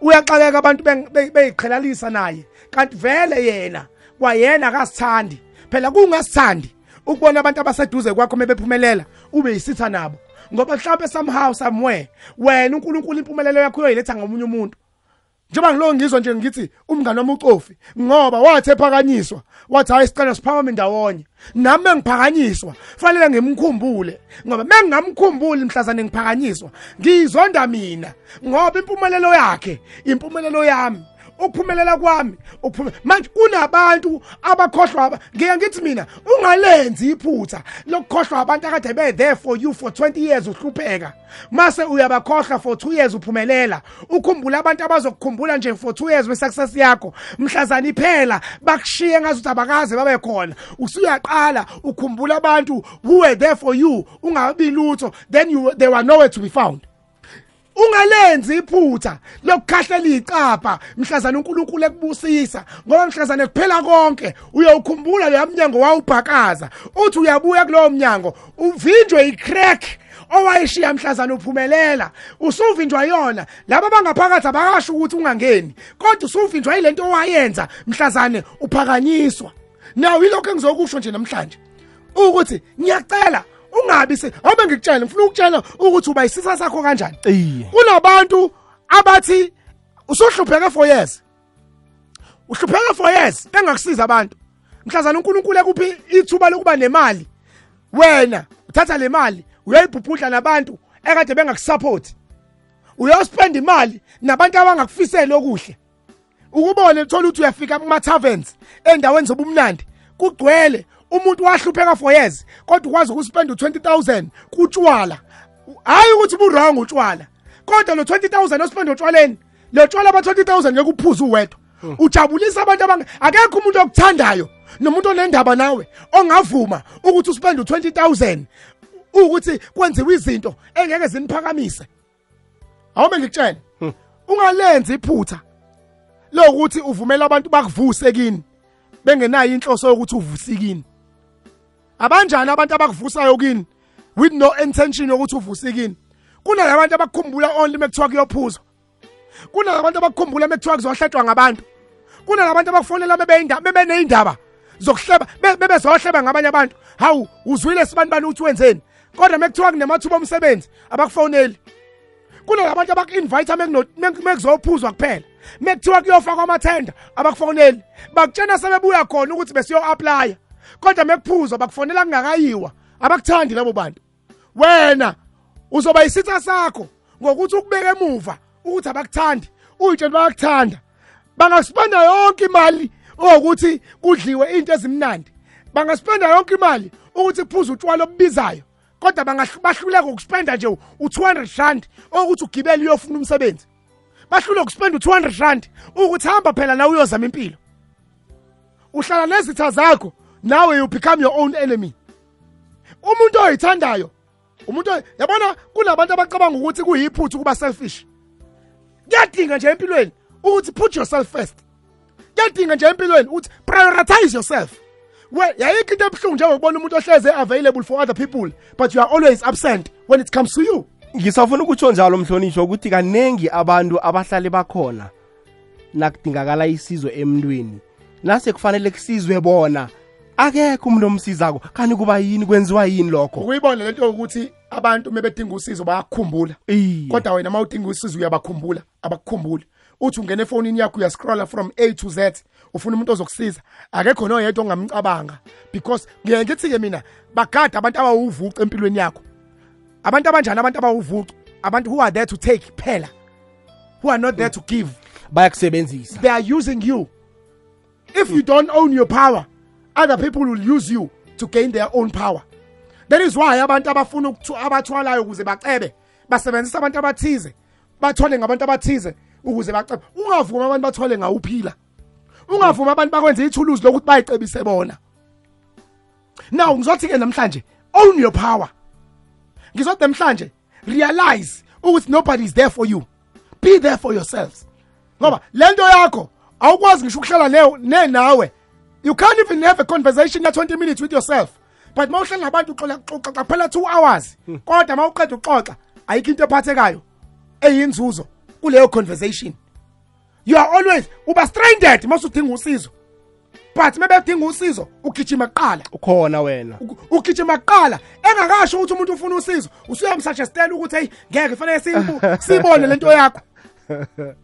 Uyaxakeka abantu be- be- beyiqhelalisa naye. Kanti vele yena kwayena akasithandi. Phela kungasithandi ukubona abantu abaseduze kwakho mebephumelela ube yisitha nabo. Ngoba mhlawumbe somehow somewhere wena uNkulunkulu impumelelo yakho uyoyiletha ngomunye umuntu. Njengoba ngilo ngizwa nje ngithi umngane wami ucofi ngoba wathi ephakanyiswa wathi hayi sicela siphakame ndawonye. Nami mengiphakanyiswa fanele ngimkhumbule ngoba mengingamkhumbuli mhlazane ngiphakanyiswa ngizonda mina ngoba impumelelo yakhe impumelelo yami. Ukuphumelela kwami ukuphume- manje kunabantu abakhohlwa aba- ngiye ngithi mina ungalenzi iphutha lokukhohlwa abantu akade be there for you for 20 years uhlupheka. Mase uyabakhohlwa for 2 years uphumelela ukhumbula abantu abazokukhumbula nje for 2 years we-success yakho. Mhlazani iphela bakushiye ngazuthi abakaze babe khona. Usuyaqala ukhumbula abantu who were there for you ungabi lutho then you, they were nowhere to be found. Ungalenzi iphutha lokukhahlela icapha mhlazana uNkulunkulu ekubusisa ngoba mhlazana kuphela konke uyawukhumbula lo mnyango wawubhakaza. Uthi uyabuya kulowo mnyango uvinjwe icrack owayishiya mhlazana uphumelela. Usuvinjwa yona laba bangaphakathi abakasho ukuthi ungangeni kodwa usuvinjwa yilento owayenza mhlazane uphakanyiswa. Nawo yilokho engizokusho nje namhlanje ukuthi ngiyacela ungabi se awube ngikutshela ngifuna ukutshela ukuthi uba isisa sakho kanjani. Kunabantu abathi usuhlupheke for years. Uhlupheke for years engakusiza abantu. Mhlazana uNkulunkulu ekuphi? Ithuba lokuba nemali. Wena uthatha le mali uyoyibhubhudla nabantu ekade bengakusupport. Uyospend imali nabantu abangakufiseli okuhle. Ukubone uthola ukuthi uyafika kuma taverns endaweni zobumnandi kugcwele umuntu wahlupheka for years kodwa ukwazi ukuspend u20000 kutshwala. Hayi ukuthi burong utshwala kodwa lo 20000 ospend utshwaleni lo tshwala ba 20000 ngeke uphuze uwedwa. Ujabulisa abantu abang akekho umuntu okuthandayo nomuntu onendaba nawe ongavuma ukuthi uspend u20000 ukuthi kwenziwe izinto engeke ziniphakamise awube ngikutshela ungalenzi iphutha lokuthi uvumela abantu bakuvuse kini bengenayo inhloso yokuthi uvusikini. Abanjani abantu abakuvusayo kini? With no intention yokuthi uvusikini kunalabantu abakukhumbula only mekuthiwa kuyophuzwa. Kunalabantu abakukhumbula mekuthiwa kuzohletshwa ngabantu. Kunalabantu abakufonela bebeyindaba bebeneyindaba zokuhleba be- bebezohleba ngabanye abantu. Hawu uzwile sibani bani uthi wenzeni? Kodwa mekuthiwa kunemathuba omsebenzi abakufoneli. Kunalabantu abaku-invite mekuzophuzwa kuphela. Mekuthiwa kuyofakwa amathenda abakufoneli. Bakutshena sebebuya khona ukuthi besiyo-aplya kodwa mekuphuzwa bakufonela kungakayiwa. Abakuthandi labo bantu. Wena uzoba yisitha sakho ngokuthi ukubeke emuva ukuthi abakuthandi uyitshela bayakuthanda. Bangaspenda yonke imali ukuthi kudliwe into ezimnandi. Bangaspenda yonke imali ukuthi kuphuze utshwala obubizayo kodwa bahluleka ukuspenda nje u200 rand ukuthi ugibele uyofuna umsebenzi. Bahlule ukuspenda u200 rand ukuthi hamba phela nawe uyozama impilo. Uhlala nezitha zakho nawe you become your own enemy. Umuntu oyithandayo umuntu yabona kunabantu abacabanga ukuthi kuyiphutha ukuba selfish. Kuyadinga nje empilweni ukuthi put yourself first. Kuyadinga nje empilweni ukuthi prioritize yourself. Yayikho into ebuhlungu njengokubona umuntu ohleze available for other people but you are always absent when it comes to you. Ngisafuna ukutsho njalo mhlonishwa ukuthi kaningi abantu abahlale bakhona nakudingakala isizo emntwini. Nase kufanele kusizwe bona. Akekho umuntu omsizako. Kanti kuba yini? Kwenziwa yini lokho? Ukuyibona lento yokuthi abantu mebedinga usizo bayakukhumbula Iye. kodwa wena uma udinga usizo uyabakhumbula abakukhumbuli. Uthi ungena efonini yakho uyascrolla from a to z ufuna umuntu ozokusiza. Akekho noyedwa ongamcabanga because ngiye ngithi-ke mina bagada abantu abawuvuca empilweni yakho. Abantu abanjani? Abantu abawuvuca abantu who are there to take phela who are not there to give. Bayakusebenzisa. They are using you. If you don't own your power other people will use you to gain their own power. That is why abantu abafuna abathwalayo ukuze bacebe basebenzisa abantu abathize bathole ngabantu abathize ukuze bacebe. Ungavumi abantu bathole ngawuphila. Ungavumi abantu bakwenze ithuluzi lokuthi bayicebise bona. Now ngizothi-ke namhlanje own your power. Ngizothi namhlanje realize ukuthi nobody is there for you. Be there for yourselves. Ngoba lento yakho awukwazi ngisho ukuhlala ne nawe. You can't even have a conversation ya 20 minutes with yourself. But mawuhlala nabantu uxoxa uxoxa two 2 hours kodwa mawuqeda uxoxa ayikho into ephathekayo. Eyinzuzo kuleyo conversation. You are always uba stranded masudinga usizo. But mebedinga usizo ugijima kuqala. Ukhona wena. Ugijima kuqala. Engakasho ukuthi umuntu ufuna usizo usuyamsuggestela ukuthi hey ngeke fanele sibone siyibone lento yakho.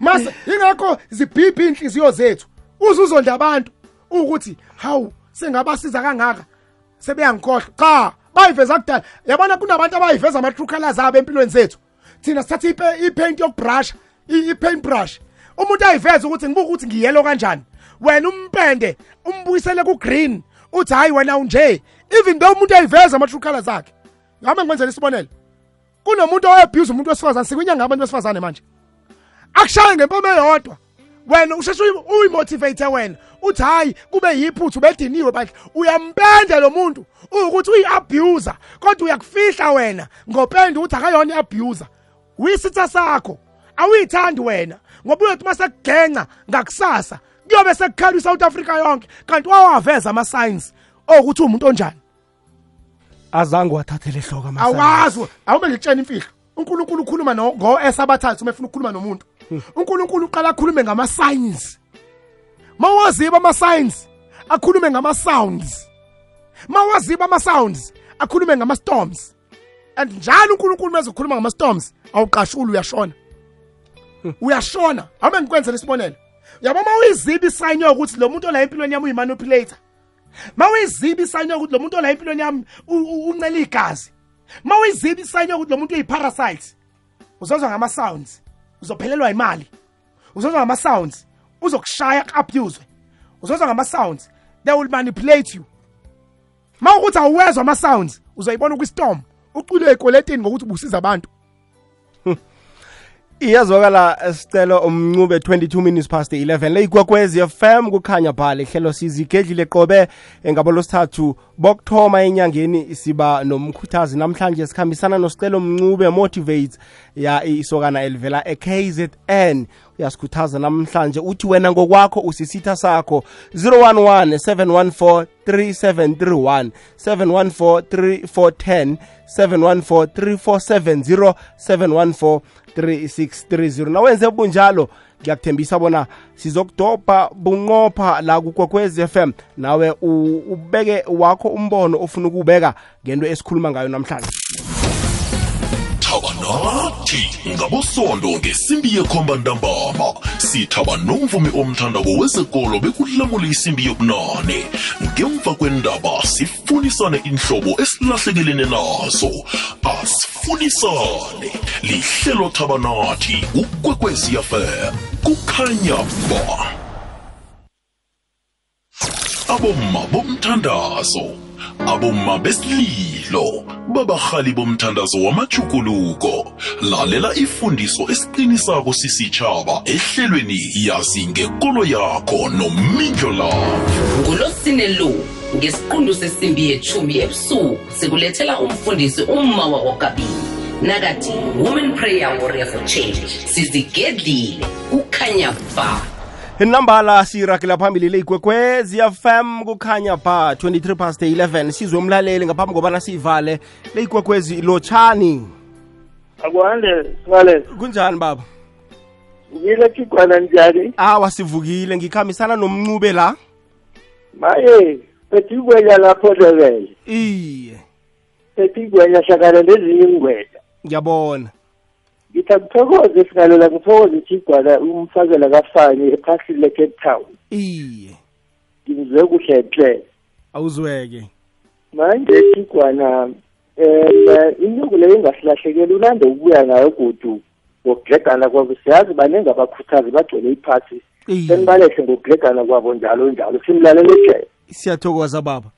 Mase ingakho zibhibhi iy'nhliziyo zethu. Uzuzonda abantu ukuthi hawu sengabasiza kangaka sebeyangikhohlwa. Cha bayiveza kudala. Yabona kunabantu abayiveza ama-true colors abo empilweni zethu? Thina sithatha ipaint yokubrusha i-paint brush umuntu ayiveze ukuthi ngibuka ukuthi ngiyelo kanjani? Wena umpende umbuyisele ku-green uthi hayi wena unje. Even though umuntu ayiveza ama-true colors akhe. Ngame ngikwenzela isibonelo. Kunomuntu oabuse umuntu wesifazane sikwinyanga abantu besifazane manje. Akushaye ngempama eyodwa wena usheshe uyi- uyimotivate wena. Uthi hayi kube yiphutha ubediniwe bandla uyampenda lo muntu. Ukuthi uyi-abuser kodwa uyakufihla wena ngopenda ukuthi akayona i-abuse uyisitha sakho awuyithandi wena ngoba uyothi uma sekugenca ngakusasa kuyobe sekukhala i-south africa yonke kanti wawaveza ama-signs okuthi uwumuntu onjani. Azange wathathele hloko awazi awube ngikutshena imfihlo. Unkulunkulu ukhuluma no- ngo-s abathathu uma efuna ukukhuluma nomuntu unkulunkulu uqala akhulume ngama-signs. Ma waziba ama-signs akhulume ngama-sounds. Ma waziba ama-sounds akhulume ngama-storms. And njalo unkulunkulu uma ngama-storms awuqashuli uyashona. Uyashona. Awube ngikwenzela isibonelo. Yabo uma uyiziba isayini yokuthi lo muntu ola empilweni yami uyimanipulator. Ma uyiziba isayini yokuthi lo muntu ola empilweni yami uncela igazi. Ma uyiziba isayini yokuthi lo muntu uyi-parasite uzozwa ngama-sounds uzophelelwa imali. Uzozwa ngama-sounds. Uzokushaya ku-abuswe uzozwa ngama-sounds. They will manipulate you. Ma ukuthi awuwezwa ama-sounds uzoyibona kwistorm ucwile ey'kweletini ngokuthi ubusiza abantu. Iyazwakala sicelo umncube 22 minutes past 11 le ikwekwezi fm kukhanya bhali hlelo sizigedlile qobe ngabo losithathu bokthoma enyangeni siba nomkhuthazi. Namhlanje sikhambisana nosicelo mncube motivates ya isokana elivela e-kzn uyasikhuthaza namhlanje uthi wena ngokwakho usisitha sakho 011 714 3731 714 3410 714 3470 714 3630 nawenze bunjalo ngiyakuthembisa bona sizokudobha bunqopha la kukwekwez FM nawe u- ubeke wakho umbono ofuna ukuwubeka ngento esikhuluma ngayo namhlanje. Thaba nathi ngabosondo ngesimbi yekhomba ntambama. Sithaba nomvumi omthandako wezekolo bekulamule isimbi yobunane. Ngemva kwendaba sifunisane inhlobo esilahlekelene nazo. Asifunisane lihlelo thaba nathi ukwekwezi fm kukhanya ba abomma bomthandazo abomma besililo babahali bomthandazo wamachukuluko lalela ifundiso esiqinisako sisitshaba ehlelweni yazi ngekolo yakho nomindlo lavo ngolosine lo. Ngesiqundu sesimbi yethumi ebusuku sikulethela umfundisi umma wakokabini nakathi woman prayer warrior for change sizigedlile kukhanya ba. Inambala siragela phambili le leyigwekwezi fm kukhanya ba 23 past 11 sizwe umlaleli ngaphambi kobana siyivale leyigwekwezi lotshani. Akwande sibalele kunjani baba? Ngile kigwana njani? Awa sivukile. Ngikhambisana nomncube la. Maye phethi igwenya lapho lebele iye. Phethi igwenya hlakana nezinye ingwenya. Ngiyabona. Ngithi akuthokoze singalela ngithokoze ichigwana umfakela kafanye ephasini le-cape town. Iye. Ngimzwe kuhle hle awuzweke. Manje ichigwana um inyuku leyo ingasilahlekeli unande ukubuya ngayo godu ngokuglegana kwabo. Siyazi baningi abakhuthazi bagcwele iphasi. Senibalehle ngokuglegana kwabo njalo njalo simlalele hle siyathokoza baba.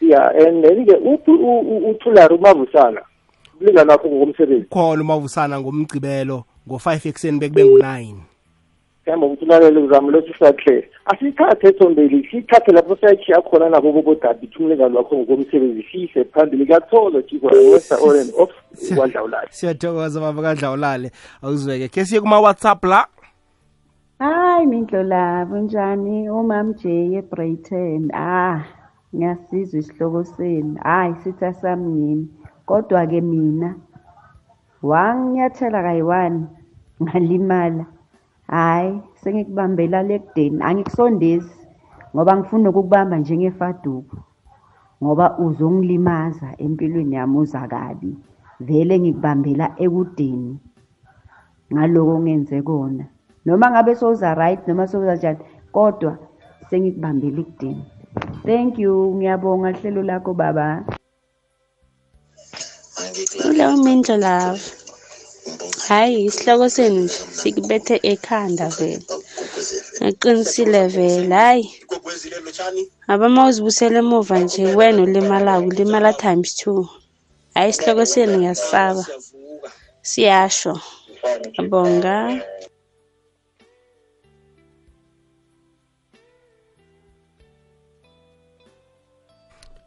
Ya and then-ke uphi u- u- uthulari umavusana umlingani wakho ngokomsebenzi. Khona umavusana ngomgcibelo ngo-five ekuseni bekube ngu-9 kuyamba ukuthi ulalele uzame losisahle asithathe ethombeli siyithathe lapho sayishiya khona nabo bobodabi thi umlingani wakho ngokomsebenzi siyise phambili. Kuyathola jikwaesa oren of kwadlawulale siyathokoza baba kadlawulale awuzweke. Khe siye kuma-whatsapp la hayi mindlolavo njani umam j ebrayton ah ngiyasizwa isihloko senu. Hayi sitha sami yimi kodwa-ke mina wanginyathela kayi-one ngalimala. Hhayi sengikubambela lekudeni angikusondezi ngoba ngifuna ukukubamba njengefaduko ngoba uzongilimaza empilweni yami uza kabi vele ngikubambela ekudeni ngaloko ongenze kona. Noma ngabe sowuza right noma sowuza njani kodwa sengikubambela ekudeni thank you ngiyabonga hlelo lakho baba Hello Mindlo Love. Hayi isihloko senu nje sikubethe ekhanda vele. Ngiqinisile vele hayi. Aba mawuzibusela emuva nje wena ulimalayo ulimala times 2. Hayi isihloko senu ngiyasaba. Siyasho. Abonga.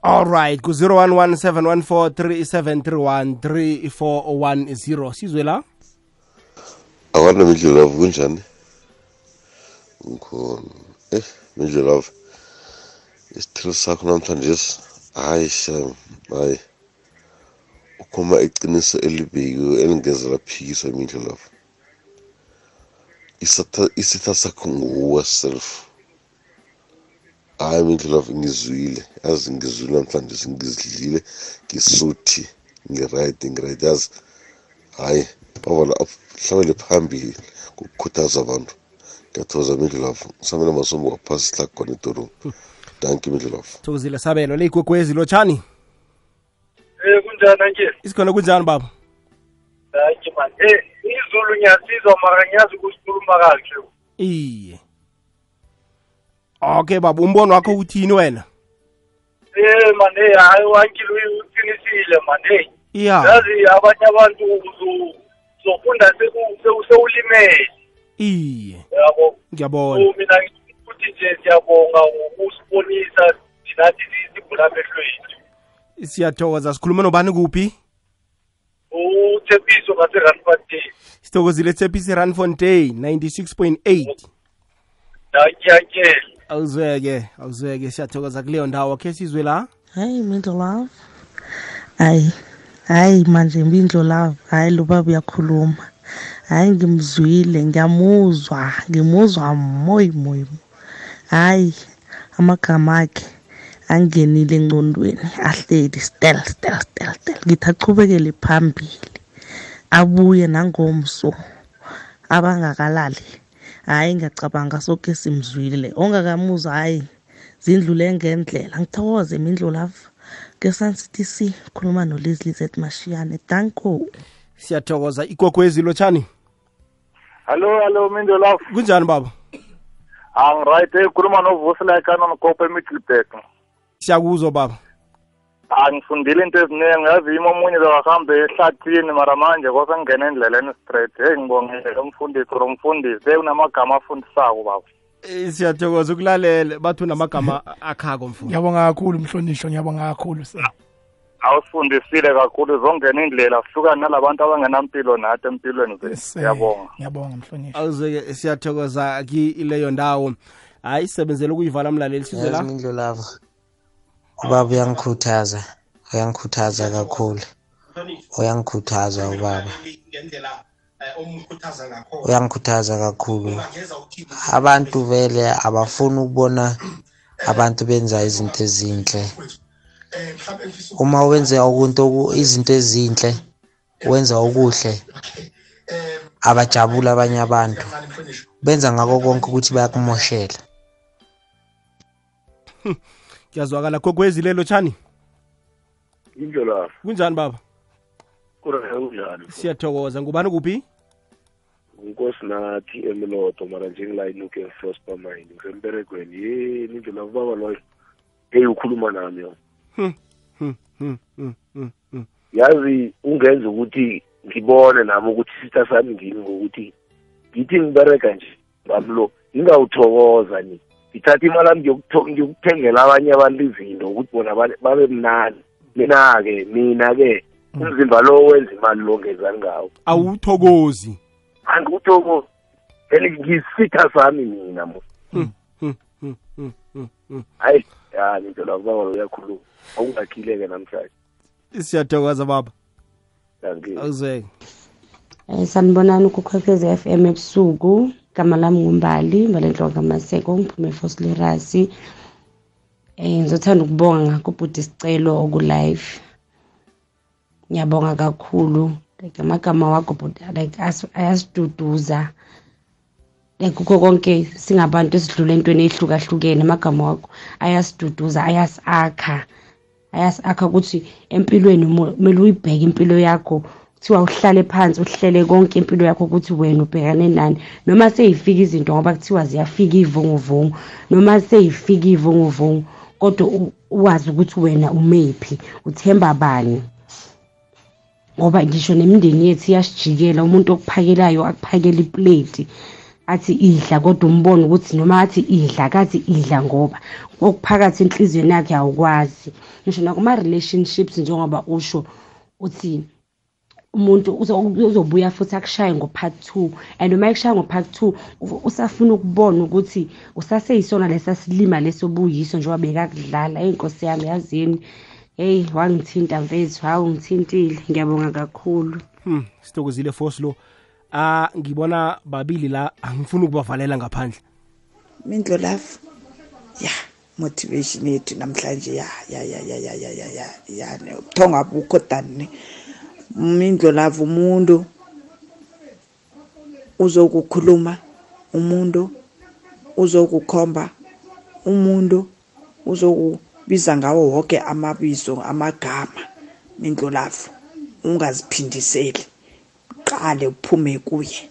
Alright ku-011 714 3731 sizwe la? Akwana midlulavu kunjani? Ngikhona. Eh midlulavu isithelo sakho namhlanje hayi shem hayi. Ukhoma iqiniso elibekiwe elingeze laphikiswa midlulavu isitha sakho nguwe self hayi midlulavu ngizwile. Yazi ngizwile namhlanje ngizidlile ngisuthi ngirayidi ngirayidi yazi hayi babona hlabele phambili ngokukhuthaza abantu. Ngiyathokoza mindlulavu ngisamela masombo waphasi sihlala khona edorobha danki mindlulavu thokozile sabelo leyigwegwezi lotshani? Eh kunjani anje? isikhona kunjani baba? Hayi man. Eh izulu ngiyasizwa mara ngiyazi ukusikhuluma kahle. iye. okay baba umbono wakho uthini wena? Eh mane hayi wankile uqinisile mane. Yeah yazi abanye abantu uzofunda sewulimele. Iye. Yabo. Ngiyabona. Mina futhi nje siyabonga ngokusibonisa thinathi sibhula mehlweni siyathokoza sikhuluma nobani kuphi? Uthembiso ngaserandfontein sithokozile thembisi ranfontein 96 point 8 ndakuyakela awuzweke awuzweke siyathokoza kuleyo ndawo. Khe sizwe la? Hayi mindlo love. Hayi hayi manje mindlo love. Hayi lo baba uyakhuluma. Hayi ngimzwile ngiyamuzwa ngimuzwa moyi moyi hayi amagama akhe angenile engcondweni ahleli stel stel stel stel. Ngithi achubekele phambili abuye nangomso abangakalali. hhayi ngiyacabanga soke simzwile. Ongakamuzwa hhayi zindlule ngendlela. Ngithokoze mindlulavu ke-suncity c khuluma noleslie z mashiyane. Danko siyathokoza. Igogwezi lotshani hallo hallo mindlulavu kunjani baba? Angright ekhuluma eh, novusilakanon kope emiddelburg siyakuzwa baba. Angifundile into eziningi yazi yimi omunye bekahambe ehlathini mara manje kwase ngena endleleni straight. Hey ngibongele umfundisi or umfundisi hey unamagama afundisako baba. Eh, siyathokoza ukulalela bathi unamagama akhako mfundo ngiyabonga kakhulu mhlonishwa ngiyabonga kakhulu sir. Awusifundisile kakhulu zongena indlela sihlukana nalabantu abangenampilo nathi empilweni zethu. Siyabonga. ngiyabonga. Mhlonishwa. Awuzweke siyathokoza kileyo ndawo. Hayi sisebenzele ukuyivala mlaleli sizwe la yazi mindlo lava ubaba uyangikhuthaza. Uyangikhuthaza kakhulu. Uyangikhuthaza ubaba. Uyangikhuthaza kakhulu. Abantu vele abafuni ukubona abantu benza izinto ezinhle. Uma wenza ukunto oku- izinto ezinhle wenza okuhle abajabula abanye abantu. Benza ngako konke ukuthi bayakumoshela. kuyazwakala gogwezi lelo tshani? Indlela. Kunjani baba? Kunjani? Siyathokoza. Ngubani kuphi? Unkosi nathi emloto mara nje inuke first mine ngisemberegweni. Ye indlela? Baba loyo hey ukhuluma nami yo. Hmm, hmm, hmm, yazi ungenza ukuthi ngibone nami ukuthi sister sami ngini ngokuthi ngithi ngibereka nje. Bablo lo ngingawuthokoza ni ngithatha imali ngiyokuthengela abanye abantu izinto ukuthi bona babe mnani mina-ke mina-ke mm. umzimba lo wenza imali lo ngezani ngawo. Awuthokozi. Angiwuthokozi and ngisitha sami mina mo. Hmm, hmm, hmm, hayi yani into lakho baba uyakhuluma awungakhile-ke namhlanje. Siyathokoza baba. Akuzeke eh, sanibonani ukukhwekhwez f m ebusuku. Igama lami ngumbali balenhloko kamaseko ngiphume eFoslerasi eh ngizothanda ukubonga ngakho ubhuti sicelo oku live ngiyabonga kakhulu. Like amagama wakho bhuti like as- ayasiduduza. Like kukho konke singabantu esidlula entweni ey'hlukahlukene amagama wakho ayasiduduza ayasi-akha. Ayasi-akha ukuthi empilweni mu- kumele uyibheke impilo yakho kuthiwa uhlale phansi uhlele konke impilo yakho ukuthi wena ubhekane nani. Noma seyifika izinto ngoba kuthiwa ziyafika iy'vunguvungu noma seyifika iy'vunguvungu kodwa uwazi ukuthi wena umephi uthemba bani. Ngoba ngisho nemindeni yethu iyasijikela umuntu okuphakelayo akuphakela ipleti athi idla kodwa umbone ukuthi noma athi idla kathi idla ngoba. Okuphakathi enhliziyweni yakhe awukwazi. Ngisho nakuma-relationships njengoba usho uthi umuntu uzo- uzobuya futhi akushaye ngo-part two and uma ekushaya ngo-part two u- usafuna ukubona ukuthi usaseyisona lesa silima leso obuyiso njengoba bekakudlala eyi nkosi yami yazini heyi wangithinta mfethu hawu ngithintile ngiyabonga kakhulu hmm sithokozile force lo ah ngibona babili la angifuni ukubavalela ngaphandle mindlo love ya motivation yethu namhlanje ya ya ya ya ya ya ya ya ya ubuthongo abukho dani mindlo love umuntu uzokukhuluma umuntu uzokukhomba umuntu uzokubiza ngawo wonke amabizo amagama mindlulavu ungaziphindiseli qale uphume kuye.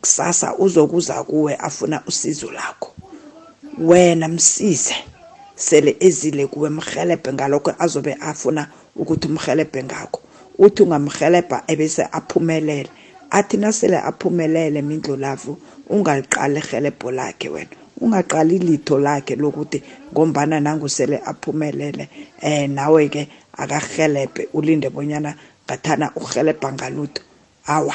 Kusasa uzokuza kuwe afuna usizo lakho. Wena msize sele ezile kuwe mhelebhe ngalokho azobe afuna ukuthi umhelebhe ngakho. Uthi ungamhelebha ebese aphumelele. Athi nasele aphumelele mindlulavu ungaliqali ihelebho lakhe wena. Ungaqali litho lakhe lokuthi ngombana nangusele aphumelele eh nawe ke akahelebhe ulinde bonyana ngathana uhelebha ngalutho. Awa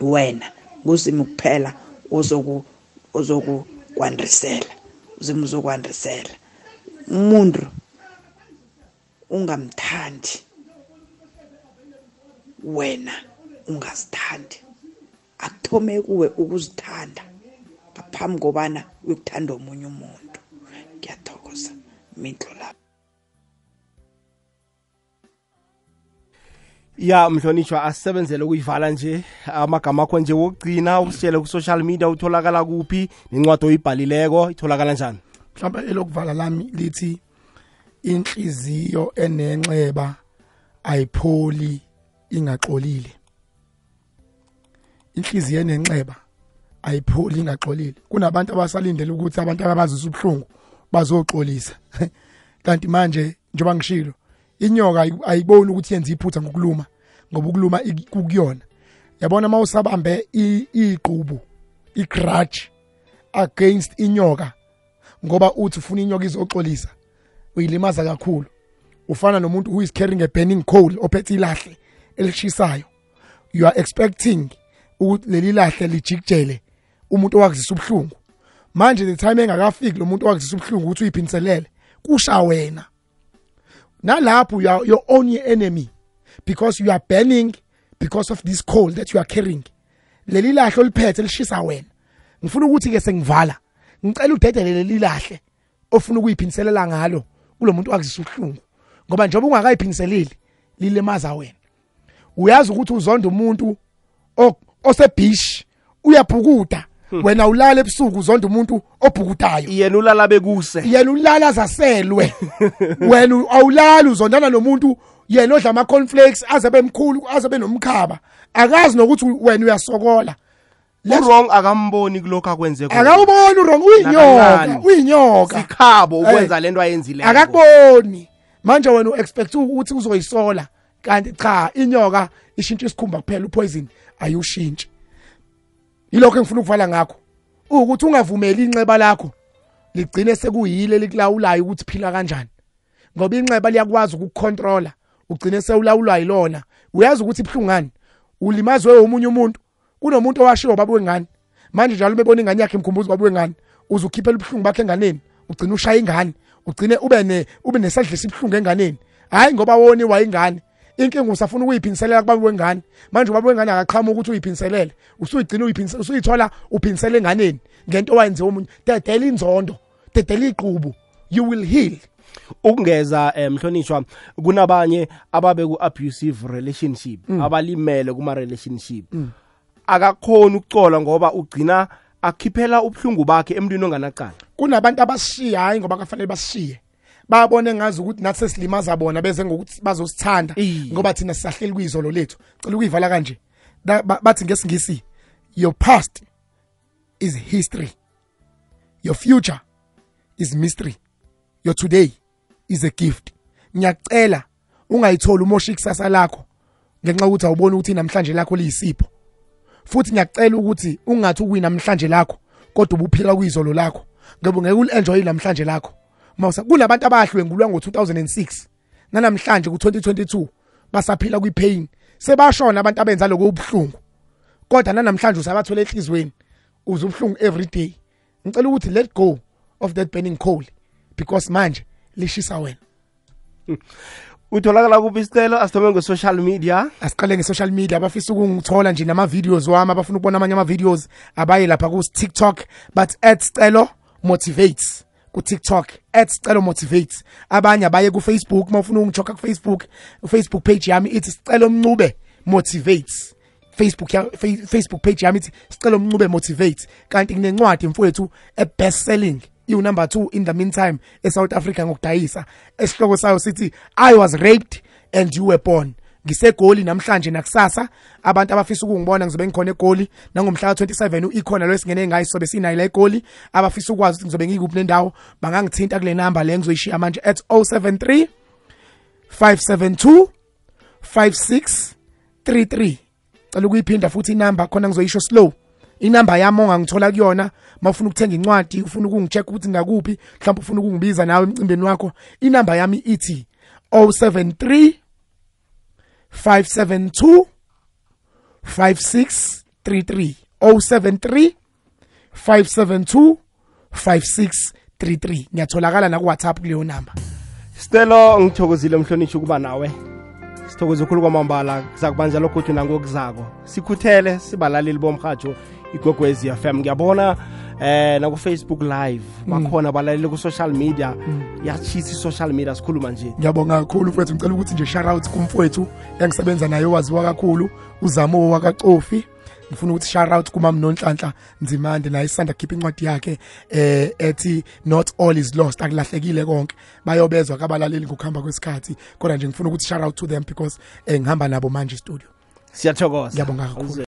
wena kuzimu kuphela ozoku ozokukwandisela uzimu uzokwandisela. Umuntu ungamthandi. Wena ungazithandi. Akuthome kuwe ukuzithanda ngaphambi kobana uyokuthanda omunye umuntu. Ngiyathokoza mindlo lapho ya mhlonishwa asisebenzele ukuyivala nje. Amagama akho nje wokugcina usitshele ku-social media utholakala kuphi nencwadi oyibhalileko itholakala njani? Mhlawumbe elokuvala lami lithi inhliziyo enenxeba ayipholi ingaxolile. Inhliziyo enenxeba ayipholi ingaxolile. Kunabantu abasalindele ukuthi abantu abazisa ubuhlungu bazoxolisa. Kanti manje njengoba ngishilo inyoka ayi- ayiboni ukuthi yenza iphutha ngokuluma ngoba ukuluma kukuyona. Yabona uma usabambe iqhubu igrudge against inyoka ngoba uthi ufuna inyoka izoxolisa uyilimaza kakhulu. Ufana nomuntu who is carrying a burning coal ophethe ilahle. Elishisayo. You are expecting ukuthi leli lahle lijikjele umuntu owakuzisa ubuhlungu. Manje the time engakafiki lo muntu owakuzisa ubuhlungu ukuthi uyiphinselele kusha wena. Nalapho you are your own enemy because you are burning because of this coal that you are carrying. Leli lahle oliphethe lishisa wena. Ngifuna ukuthi ke sengivala ngicela udedele leli lahle ofuna ukuyiphiniselela ngalo kulo muntu wakuzisa ubuhlungu. Ngoba njengoba ungakayiphiniseleli lilemaza wena. Uyazi ukuthi uzonda umuntu o- osebhishi uyabhukuda. Wena ulala ebusuku uzonda umuntu obhukudayo. Yena ulala bekuse. Yena ulala zaselwe. Wena awulali uzondana nomuntu yena odla ama cornflakes aze bemkhulu aze benomkhaba akazi nokuthi wena uyasokola. Urong akamboni kulokho akwenze khona. akawuboni urong uyinyoka uyinyoka. Sikhabo ukwenza Eh, lento ayenzileko. Akakuboni. Manje wena uexpect ukuthi uzoyisola. Kanti cha inyoka ishintsha isikhumba kuphela upoison ayushintshi yilokho engifuna ukuvala ngakho. Ukuthi ungavumeli inxeba lakho ligcine sekuyile likulawulayo ukuthi phila kanjani. Ngoba inxeba liyakwazi ukukucontrola ugcine sewulawulwa yilona. Uyazi ukuthi ibhlungani ulimazwe omunye umuntu kunomuntu owashiwo babuwe ngani? Manje njalo bebona ingane yakhe imkhumbuza babuwe ngani? Uzukhiphela ubuhlungu bakhe enganeni? Ugcine ushaya ingane? Ugcine ube ne ube nesadla esibuhlungu enganeni? Hayi ngoba woniwa ingane inkinga usafuna ukuyiphiniselela kubaba wengane. Manje ubaba wengane akaqhamuka ukuthi uyiphiniselele usuyigcina usuyithola uphinisela enganeni. Ngento owayenziwe omunye. Dedela inzondo. Dedela iqhubu. You will heal. Ukungeza eh, mhlonishwa kunabanye ababe ku-abusive relationship Mm. abalimele kuma-relationship Mm. akakhoni ukucola ngoba ugcina akhiphela ubuhlungu bakhe emntwini onganacala kunabantu abasishiya hayi ngoba kafanele basishiye babone ngazi ukuthi nathi sesilimaza bona beze ngokuthi bazosithanda ngoba thina sisahleli kuyizolo lethu. Cela ukuyivala kanje. Da- ba- bathi ngesingisi your past is history. Your future is mystery. Your today is a gift. Ngiyacela ungayitholi umosha ikusasa lakho ngenxa yokuthi awuboni ukuthi namhlanje lakho liyisipho. Futhi ngiyacela ukuthi ungathi ukuyi namhlanje lakho kodwa ubuphila kuyizolo lakho. Ngoba ngeke uli-enjoy namhlanje lakho. Mawusa kunabantu abahlwengulwa ngo-2006 nanamhlanje ku-2022 basaphila kwi-pain. Sebashona abantu abenza lokho ubuhlungu kodwa nanamhlanje usabathola ehlizweni uze ubuhlungu every day. Ngicela ukuthi let go of that burning coal because manje lishisa wena. Utholakala kuphi isicelo asithome nge-social media? Asiqale nge-social media abafisa ukungithola nje nama-videos wami abafuna ukubona amanye ama-videos abaye lapha ku-tiktok but at sicelo motivates. Ku-tiktok at sicelo motivates. Abanye abaye ku-facebook uma ufuna ukungichoka ku-facebook u-facebook page yami ithi sicelo mncube motivates. Facebook ya Fa- Facebook page yami ithi sicela umncube motivate kanti kunencwadi mfowethu e best selling iwu number 2 in the meantime eSouth Africa ngokudayisa. Esihloko sayo sithi I was raped and you were born. Ngisegoli namhlanje nakusasa. Abantu abafisa ukungibona ngizobe ngikhona egoli. Nangomhla ka27 uikhona lo esingene ngayo sobe sinayo la egoli. Abafisa ukwazi ukuthi ngizobe ngikuphi nendawo bangangithinta kule number le ngizoyishiya manje at 073 572 5633 cela ukuyiphinda futhi inamba khona ngizoyisho slow. Inamba yami ongangithola kuyona mawufuna ukuthenga incwadi ufuna ukungicheck ukuthi ngakuphi mhlawumbe ufuna ukungibiza nawe emcimbeni wakho inamba yami ithi 073 572 5633 073 572 5633 ngiyatholakala na ku WhatsApp kuleyo number Stelo ngithokozile mhlonishwa ukuba nawe. Sithokoze ukukhulu kwamambala kuzakubanjalo lokho nangokuzako. Sikhuthele sibalaleli bomhajo igogwezi FM. Ngiyabona eh na ku Facebook live bakhona balaleli ku social media. Yachisa social media sikhuluma nje. ngiyabonga kakhulu mfowethu ngicela ukuthi nje shout out kumfowethu engisebenza naye owaziwa kakhulu uzamo wakacofi ngifuna ukuthi shout out kumam nonhlanhla nzimande naye isanda khipha incwadi yakhe eh ethi not all is lost akulahlekile konke. Bayobezwa kabalaleli ngokuhamba kwesikhathi kodwa nje ngifuna ukuthi shout out to them because eh, ngihamba nabo manje studio Siyathokoza. ngiyabonga kakhulu